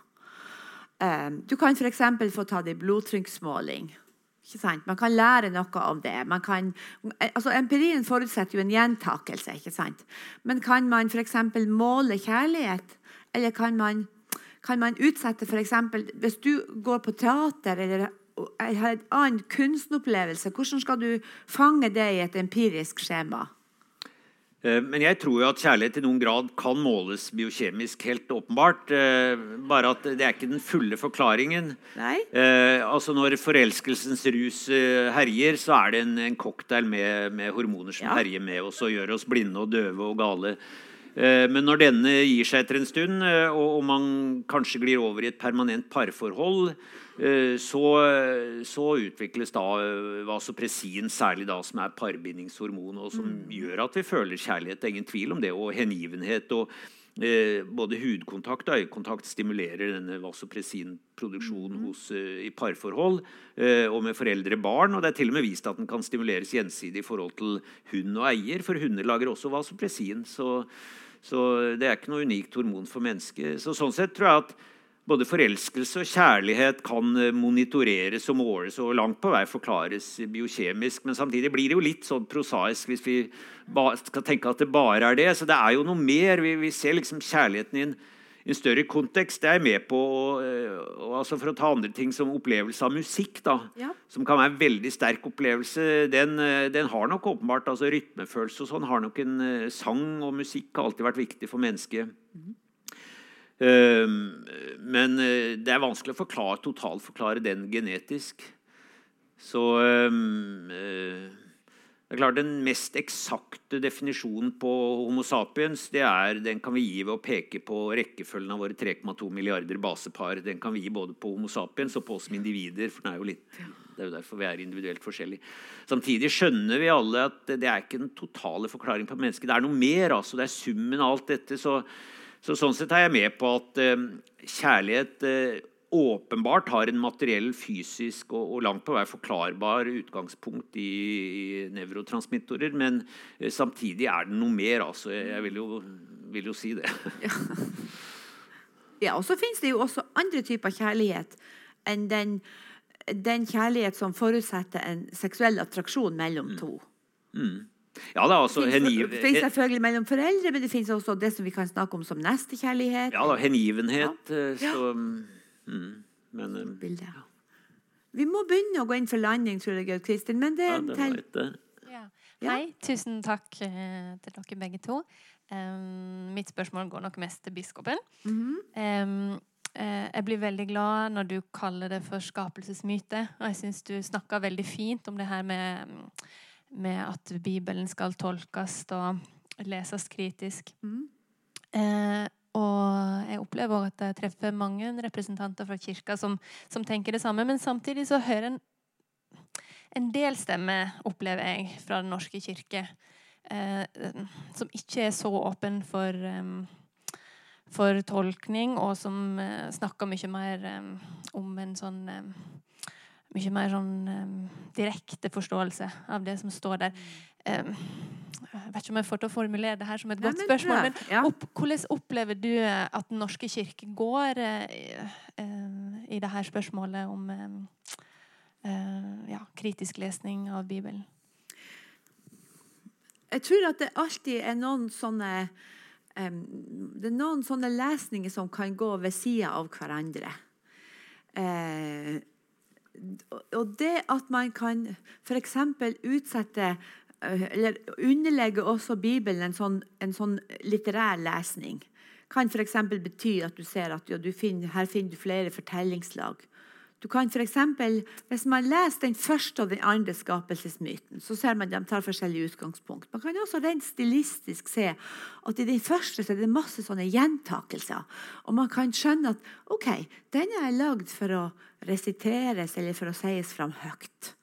Um, du kan f.eks. få ta det i blodtrykksmåling. Ikke sant? Man kan lære noe om det. Man kan, altså Empirien forutsetter jo en gjentakelse. ikke sant? Men kan man f.eks. måle kjærlighet? Eller kan man, kan man utsette f.eks. Hvis du går på teater eller har en annen kunstopplevelse, hvordan skal du fange det i et empirisk skjema? Eh, Men jeg tror jo at kjærlighet i noen grad kan måles biokjemisk, helt åpenbart. Eh, Bare at det er ikke den fulle forklaringen. Nei? Eh, altså Når forelskelsens rus herjer, så er det en, en cocktail med, med hormoner som Ja. herjer med oss og gjør oss blinde og døve og gale. Eh, men når denne gir seg etter en stund, eh, og, man kanskje glir over i et permanent parforhold, eh, så, så utvikles da vasopressin, særlig da som er parbindingshormon, og som gjør at vi føler kjærlighet. Det er ingen tvil om det. Og hengivenhet. og både hudkontakt og øyekontakt stimulerer denne vasopressinproduksjonen hos, eh, i parforhold eh, og med foreldre og barn. Og det er til og med vist at den kan stimuleres gjensidig i forhold til hund og eier, for hunder lager også vasopressin. Så, så det er ikke noe unikt hormon for mennesket. Så sånn sett tror jeg at både forelskelse og kjærlighet kan eh, monitoreres og måles og langt på vei forklares biokjemisk. Men samtidig blir det jo litt sånn prosaisk hvis vi skal tenke at det bare er det. Så det er jo noe mer. Vi, vi ser liksom kjærligheten i en, i en, større kontekst. Det er jeg med på. Og, eh, og altså for å ta andre ting som opplevelse av musikk, da, ja. som kan være en veldig sterk opplevelse, den, eh, den har nok åpenbart altså Rytmefølelse og sånn har nok en sang og musikk har alltid vært viktig for mennesket. Mm. Ehm, men eh, det er vanskelig å forklare, totalforklare den genetisk. Så ehm, eh, det er klart Den mest eksakte definisjonen på Homo sapiens det er, den kan vi gi ved å peke på rekkefølgen av våre 3,2 milliarder basepar. Den kan vi gi både på Homo sapiens og på oss som individer. for Det er jo, litt, det er jo derfor vi er individuelt forskjellige. Samtidig skjønner vi alle at det er ikke den totale forklaringen på mennesket. Det er noe mer. altså Det er summen av alt dette. så så Sånn sett er jeg med på at eh, kjærlighet eh, åpenbart har en materiell, fysisk og, og, langt på vei forklarbar utgangspunkt i, i nevrotransmittorer. Men eh, samtidig er det noe mer. Altså. Jeg, vil, jo, vil, jo, si det. Ja. ja og så finnes det jo også andre typer kjærlighet enn den, den kjærlighet som forutsetter en seksuell attraksjon mellom mm. to. Mm. Ja, da, altså, det finnes, selvfølgelig mellom foreldre, men det finnes også det som vi kan snakke om som nestekjærlighet. Ja da, hengivenhet. Ja. Eh, så, mm, men, eh, ja. Vi må begynne å gå inn for landing, tror jeg, Kristin. Men det, ja, det var. Ja. Hei, tusen takk uh, til dere begge to. Um, mitt spørsmål går nok mest til biskopen. Mm -hmm. um, uh, jeg blir veldig glad når du kaller det for skapelsesmyte. Og jeg syns du snakka veldig fint om det her med um, med at Bibelen skal tolkes og leses kritisk. Mm. Eh, og jeg opplever også at jeg treffer mange representanter fra kirka som, som tenker det samme. Men samtidig så hører en en del stemmer, opplever jeg, fra Den norske kirke, eh, som ikke er så åpen for, um, for tolkning, og som uh, snakker mye mer um, om en sånn um, mye mer sånn um, direkte forståelse av det som står der. Um, jeg vet ikke om jeg får til å formulere det her som et godt Nei, men, spørsmål, men ja. opp, hvordan opplever du at Den norske kirke går uh, uh, i det her spørsmålet om uh, ja, kritisk lesning av Bibelen? Jeg tror at det alltid er noen sånne um, Det er noen sånne lesninger som kan gå ved sida av hverandre. Eh, og det at man kan f.eks. utsette eh, eller underlegge også Bibelen en sånn, en sånn litterær lesning, kan f.eks. bety at du ser at ja, du finner, her finner du flere fortellingslag. Du kan for eksempel, Hvis man leser den første og den andre skapelsesmyten, så ser man at de tar forskjellige utgangspunkt. Man kan også rent stilistisk se at i den første så er det masse sånne gjentakelser. Og man kan skjønne at ok, denne er lagd for å resiteres eller for å sies fram høyt.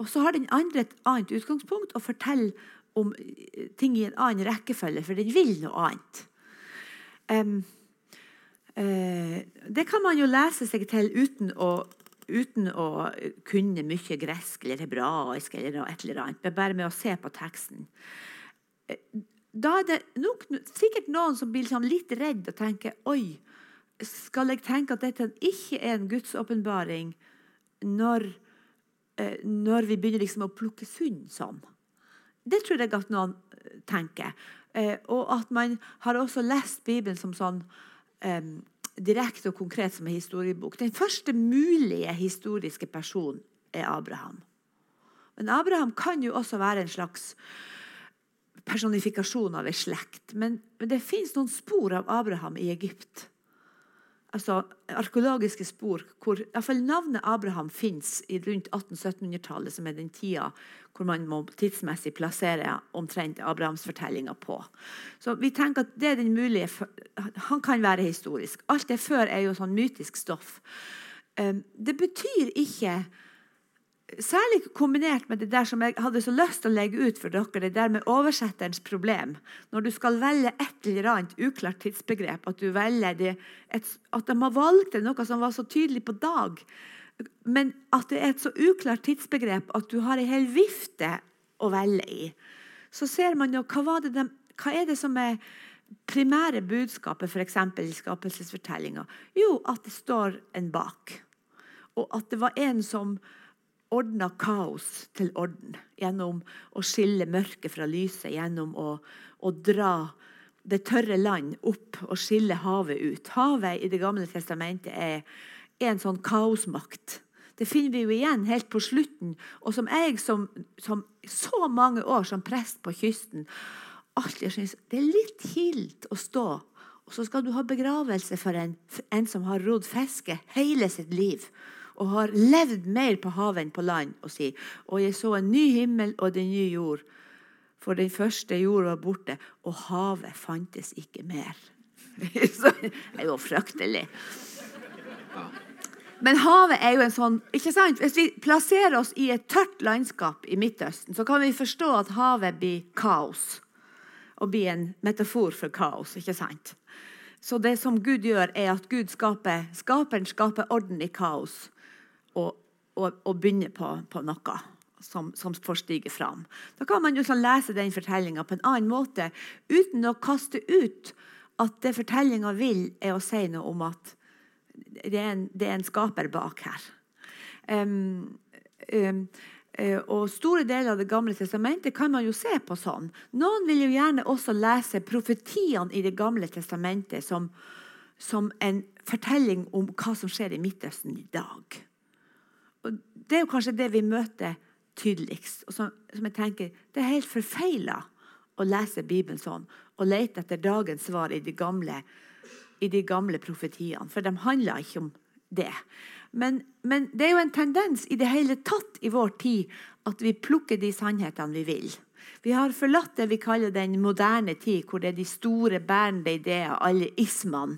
Og så har den andre et annet utgangspunkt og forteller om ting i en annen rekkefølge, for den vil noe annet. Um, det kan man jo lese seg til uten å, uten å kunne mye gresk eller hebraisk eller et eller annet. Bare med å se på teksten. Eh, da er det nok, sikkert noen som blir sånn litt redd og tenker Oi, skal jeg tenke at dette ikke er en Guds åpenbaring når, eh, når, vi begynner liksom å plukke funn sånn? Det tror jeg at noen tenker. Og at man har også lest Bibelen som sånn um, direkte og konkret som en historiebok. Den første mulige historiske personen er Abraham. Men Abraham kan jo også være en slags personifikasjon av ei slekt. Men, men det fins noen spor av Abraham i Egypt altså arkeologiske spor hvor iallfall navnet Abraham fins rundt 1800-1700-tallet, som er den tida hvor man må tidsmessig plassere omtrent Abrahamsfortellinga på. Så vi tenker at det er den mulige Han kan være historisk. Alt det før er jo sånn mytisk stoff. Ehm, det betyr ikke Særlig kombinert med det der som jeg hadde så lyst til å legge ut for dere, det der med oversetterens problem. Når du skal velge et eller annet uklart tidsbegrep, at du velger det, et, at de har valgt noe som var så tydelig på dag, men at det er et så uklart tidsbegrep at du har en hel vifte å velge i. Så ser man jo hva, de, hva er det som er primære budskapet f.eks. i skapelsesfortellinga? Jo, at det står en bak. Og at det var en som ordna kaos til orden gjennom å skille mørket fra lyset, gjennom å, å dra det tørre land opp og skille havet ut. Havet i Det gamle testamentet er en sånn kaosmakt. Det finner vi jo igjen helt på slutten. Og som jeg som, som så mange år som prest på kysten alltid synes det er litt kilt å stå, og så skal du ha begravelse for en, en som har rodd fiske hele sitt liv og har levd mer på havet enn på land, og sier, og jeg så en ny himmel og en ny jord. For den første jord var borte, og havet fantes ikke mer. Så det er jo fryktelig. Men havet er jo en sånn ikke sant? Hvis vi plasserer oss i et tørt landskap i Midtøsten, så kan vi forstå at havet blir kaos. Og blir en metafor for kaos. ikke sant? Så det som Gud gjør, er at Gud skaper, skaperen skaper orden i kaos. Og, og begynner på, på noe som, som, får stige fram. Da kan man jo sånn lese den fortellinga på en annen måte, uten å kaste ut at det fortellinga vil, er å si noe om at det er en, det er en skaper bak her. Um, um, og Store deler av Det gamle testamentet kan man jo se på sånn. Noen vil jo gjerne også lese profetiene i Det gamle testamentet som, som en fortelling om hva som skjer i Midtøsten i dag. Det er jo kanskje det vi møter tydeligst. Og som, som jeg tenker, Det er helt forfeila å lese Bibelen sånn og lete etter dagens svar i de gamle i de gamle profetiene, for de handler ikke om det. Men, men, det er jo en tendens i det hele tatt i vår tid at vi plukker de sannhetene vi vil. Vi har forlatt det vi kaller den moderne tid, hvor det er de store bærende ideer, alle ismene,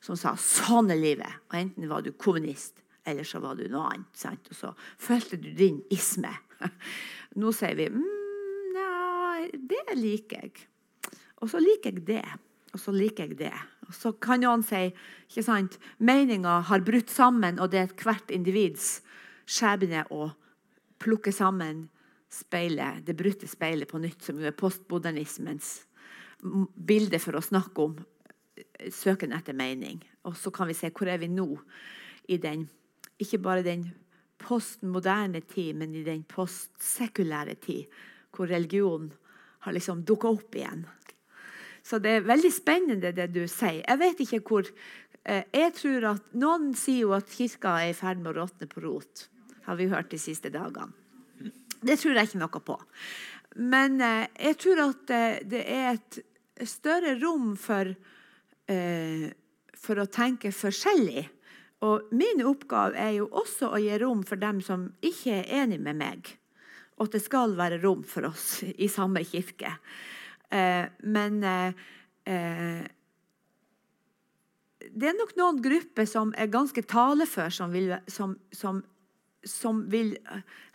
som sa 'sånn er livet'. Og enten var du kommunist, eller så var du noe annet. Sant? Og så følte du din isme. Nå sier vi mm, ja, det liker jeg'. Og så liker jeg det. Og så liker jeg det. Så kan noen si ikke sant, meninga har brutt sammen, og det er hvert individs skjebne å plukke sammen speilet, det brutte speilet på nytt, som jo er postmodernismens bilde for å snakke om eh, søken etter mening. Og så kan vi se hvor er vi nå i den ikke bare den postmoderne tid, men i den postsekulære tid, hvor religion har liksom dukka opp igjen. Så det er veldig spennende, det du sier. Jeg vet ikke hvor eh, Jeg tror at Noen sier jo at kirka er i ferd med å råtne på rot. Har vi hørt de siste dagene. Det tror jeg ikke noe på. Men eh, jeg tror at eh, det er et større rom for, for å tenke forskjellig. Og min oppgave er jo også å gi rom for dem som ikke er enig med meg. Og at det skal være rom for oss i samme kirke. Eh, men eh, eh, det er nok noen grupper som er ganske talefør, som vil, som, som, som vil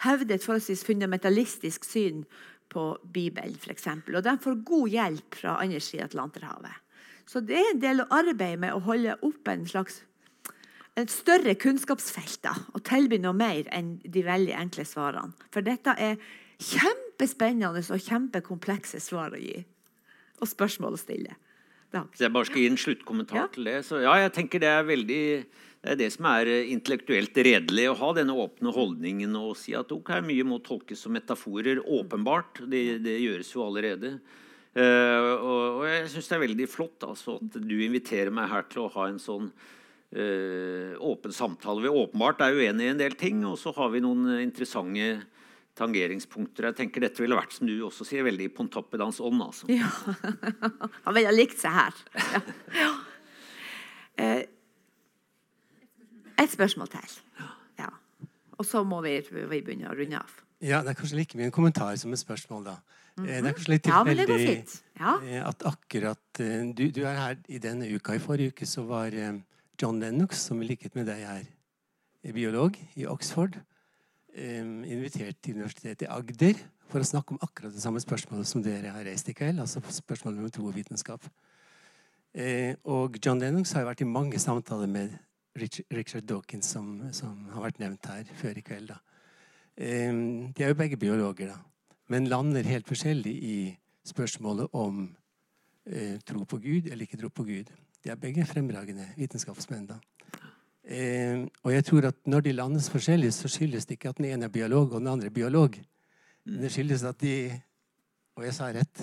hevde et forholdsvis fundamentalistisk syn på Bibelen, f.eks. Og de får god hjelp fra andre siden av Atlanterhavet. Så det er en del å arbeide med å holde opp en slags et større kunnskapsfelt da, og tilby noe mer enn de veldig enkle svarene. For dette er kjempespennende og kjempekomplekse svar å gi. Og spørsmål å stille. Så jeg bare skal gi en sluttkommentar ja. til det. Så ja, jeg tenker det er veldig det er det som er eh, intellektuelt redelig, å ha denne åpne holdningen og si at ok, mye må tolkes som metaforer. Åpenbart. Det, det gjøres jo allerede. Uh, og, og, jeg syns det er veldig flott altså, at du inviterer meg her til å ha en sånn åpen samtale. Vi åpenbart er uenige i en del ting, og så har vi noen interessante tangeringspunkter. Jeg tenker Dette ville vært som du også sier, veldig i Pontoppidans ånd. Altså. Ja. Han ville likt seg her. Ja. Ja. Eh, et spørsmål til. Ja. Og så må vi, vi, begynne å runde av. Ja, Det er kanskje like mye en kommentar som et spørsmål. da. Mm -hmm. Det er mhm. kanskje litt tilfeldig ja, at akkurat eh, du, du, er her i denne uka. I forrige uke så var John Lennox, som i likhet med deg er biolog i Oxford, invitert til Universitetet i Agder for å snakke om akkurat det samme spørsmålet som dere har reist i kveld. altså spørsmålet om tro og vitenskap. Eh, og John Lennox har vært i mange samtaler med Richard Dawkins, som, som har vært nevnt her før i kveld. de er jo begge biologer, da, men lander helt forskjellig i spørsmålet om eh, tro på Gud eller ikke tro på Gud. De er begge fremragende vitenskapsmenn. da. Eh, og jeg tror at når de landes forskjellig, så skyldes det ikke at den ene er biolog og den andre er biolog. Men det skyldes at de Og jeg sa rett.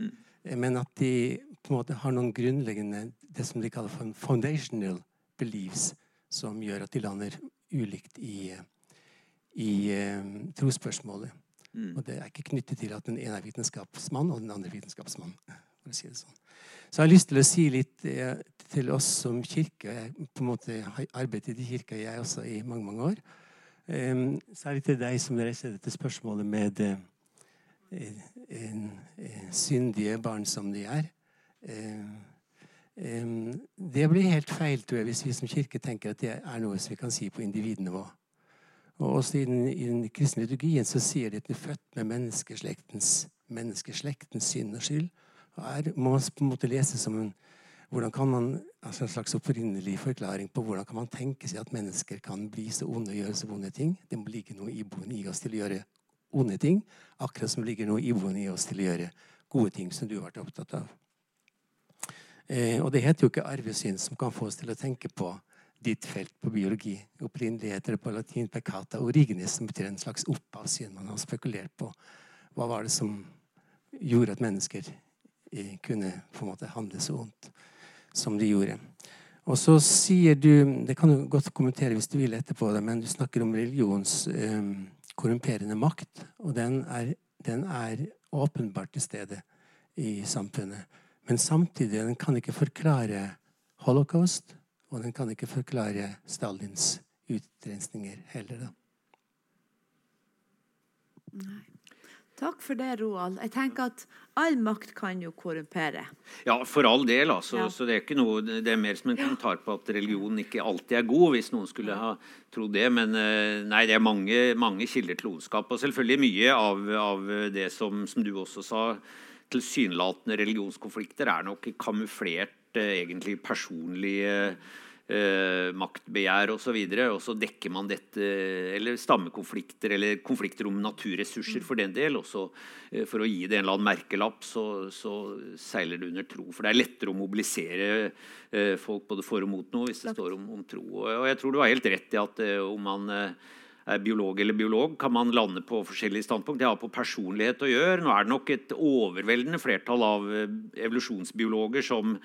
Men at de på en måte har noen grunnleggende det som de kaller for foundational beliefs, som gjør at de lander ulikt i, i eh, trosspørsmålet. Mm. Og det er ikke knyttet til at den ene er vitenskapsmann og den andre er vitenskapsmann. For å si det sånn. Så jeg har lyst til å si litt eh, til oss som kirke. Jeg på en måte har arbeidet i kirka, jeg også, i mange mange år. Særlig til deg som reiser dette spørsmålet med eh, syndige barn som de er. Det blir helt feil tror jeg, hvis vi som kirke tenker at det er noe som vi kan si på individnivå. Og også i den, den kristne liturgien så sier de at de er født med menneskeslektens, menneskeslektens synd og skyld. Her må man på en måte lese som en man, altså en slags opprinnelig forklaring på hvordan kan man tenke seg at mennesker kan bli så onde og gjøre så vonde ting. Det må ligge noe iboende i oss til å gjøre onde ting, akkurat som det ligger noe iboende i oss til å gjøre gode ting, som du har vært opptatt av. Eh, og det heter jo ikke arvesyn som kan få oss til å tenke på ditt felt på biologi. Opprinnelig heter det på latin peccata origenis, som betyr en slags opphavssyn. Man har spekulert på hva var det som gjorde at mennesker kunne på en måte handle så ondt som de gjorde. Og så sier du Det kan du godt kommentere hvis du vil etterpå, men du snakker om religions eh, korrumperende makt. Og den er, den er åpenbart til stede i samfunnet. Men samtidig den kan ikke forklare holocaust, og den kan ikke forklare Stalins utrensninger heller. da. Nei. Takk for det, Roald. Jeg tenker at all makt kan jo korrumpere. Ja, for all del. altså. Ja. Så det er, ikke noe, det er mer som en kommentar på at religion ikke alltid er god, hvis noen skulle ha trodd det. Men eh, nei, det er mange, mange kilder til ondskap. Og selvfølgelig mye av, av det som, som du også sa, tilsynelatende religionskonflikter er nok kamuflert eh, egentlig personlige eh, maktbegjær osv. Og, så videre, og så dekker man dette Eller stammekonflikter eller konflikter om naturressurser for den del. Og så eh, for å gi det en eller annen merkelapp, så, så seiler det under tro. For det er lettere å mobilisere eh, folk både for og mot noe hvis det står om, om tro. Og, og jeg tror du har helt rett i at eh, om man eh, er biolog eller biolog, kan man lande på forskjellige standpunkt. Det har på personlighet å gjøre. Nå er det nok et overveldende flertall av eh, evolusjonsbiologer som,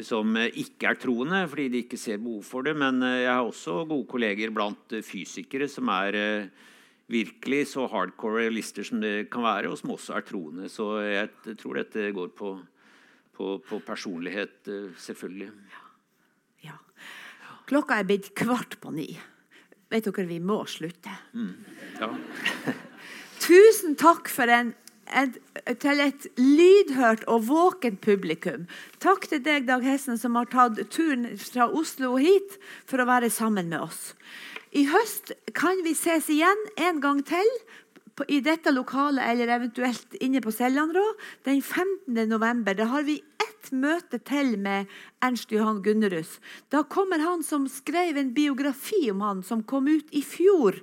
som eh, ikke er troende fordi de ikke ser behov for det. Men eh, jeg har også gode kolleger blant eh, fysikere som er virkelig så hardcore realister som det kan være, og som også er troende. Så jeg tror dette går på, på, på personlighet, selvfølgelig. Klokka er blitt kvart på ni. Vet dere, vi må slutte. Ja. Tusen takk for en, en, til et lydhørt og våkent publikum. Takk til deg, Dag Hessen, som har tatt turen fra Oslo og hit for å være sammen med oss. I høst kan vi ses igjen en gang til på, i dette lokalet eller eventuelt inne på Sellandrå den 15. november. Da har vi ett møte til med Ernst Johan Gunnerus. Da kommer han som skrev en biografi om han som kom ut i fjor.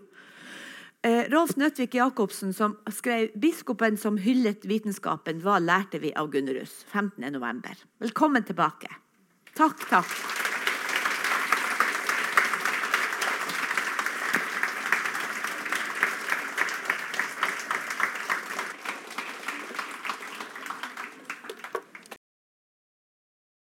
Eh, Rolf Nødtvik Jacobsen som skrev 'Biskopen som hyllet vitenskapen'. Hva lærte vi av Gunnerus? 15. november. Velkommen tilbake. Takk, takk.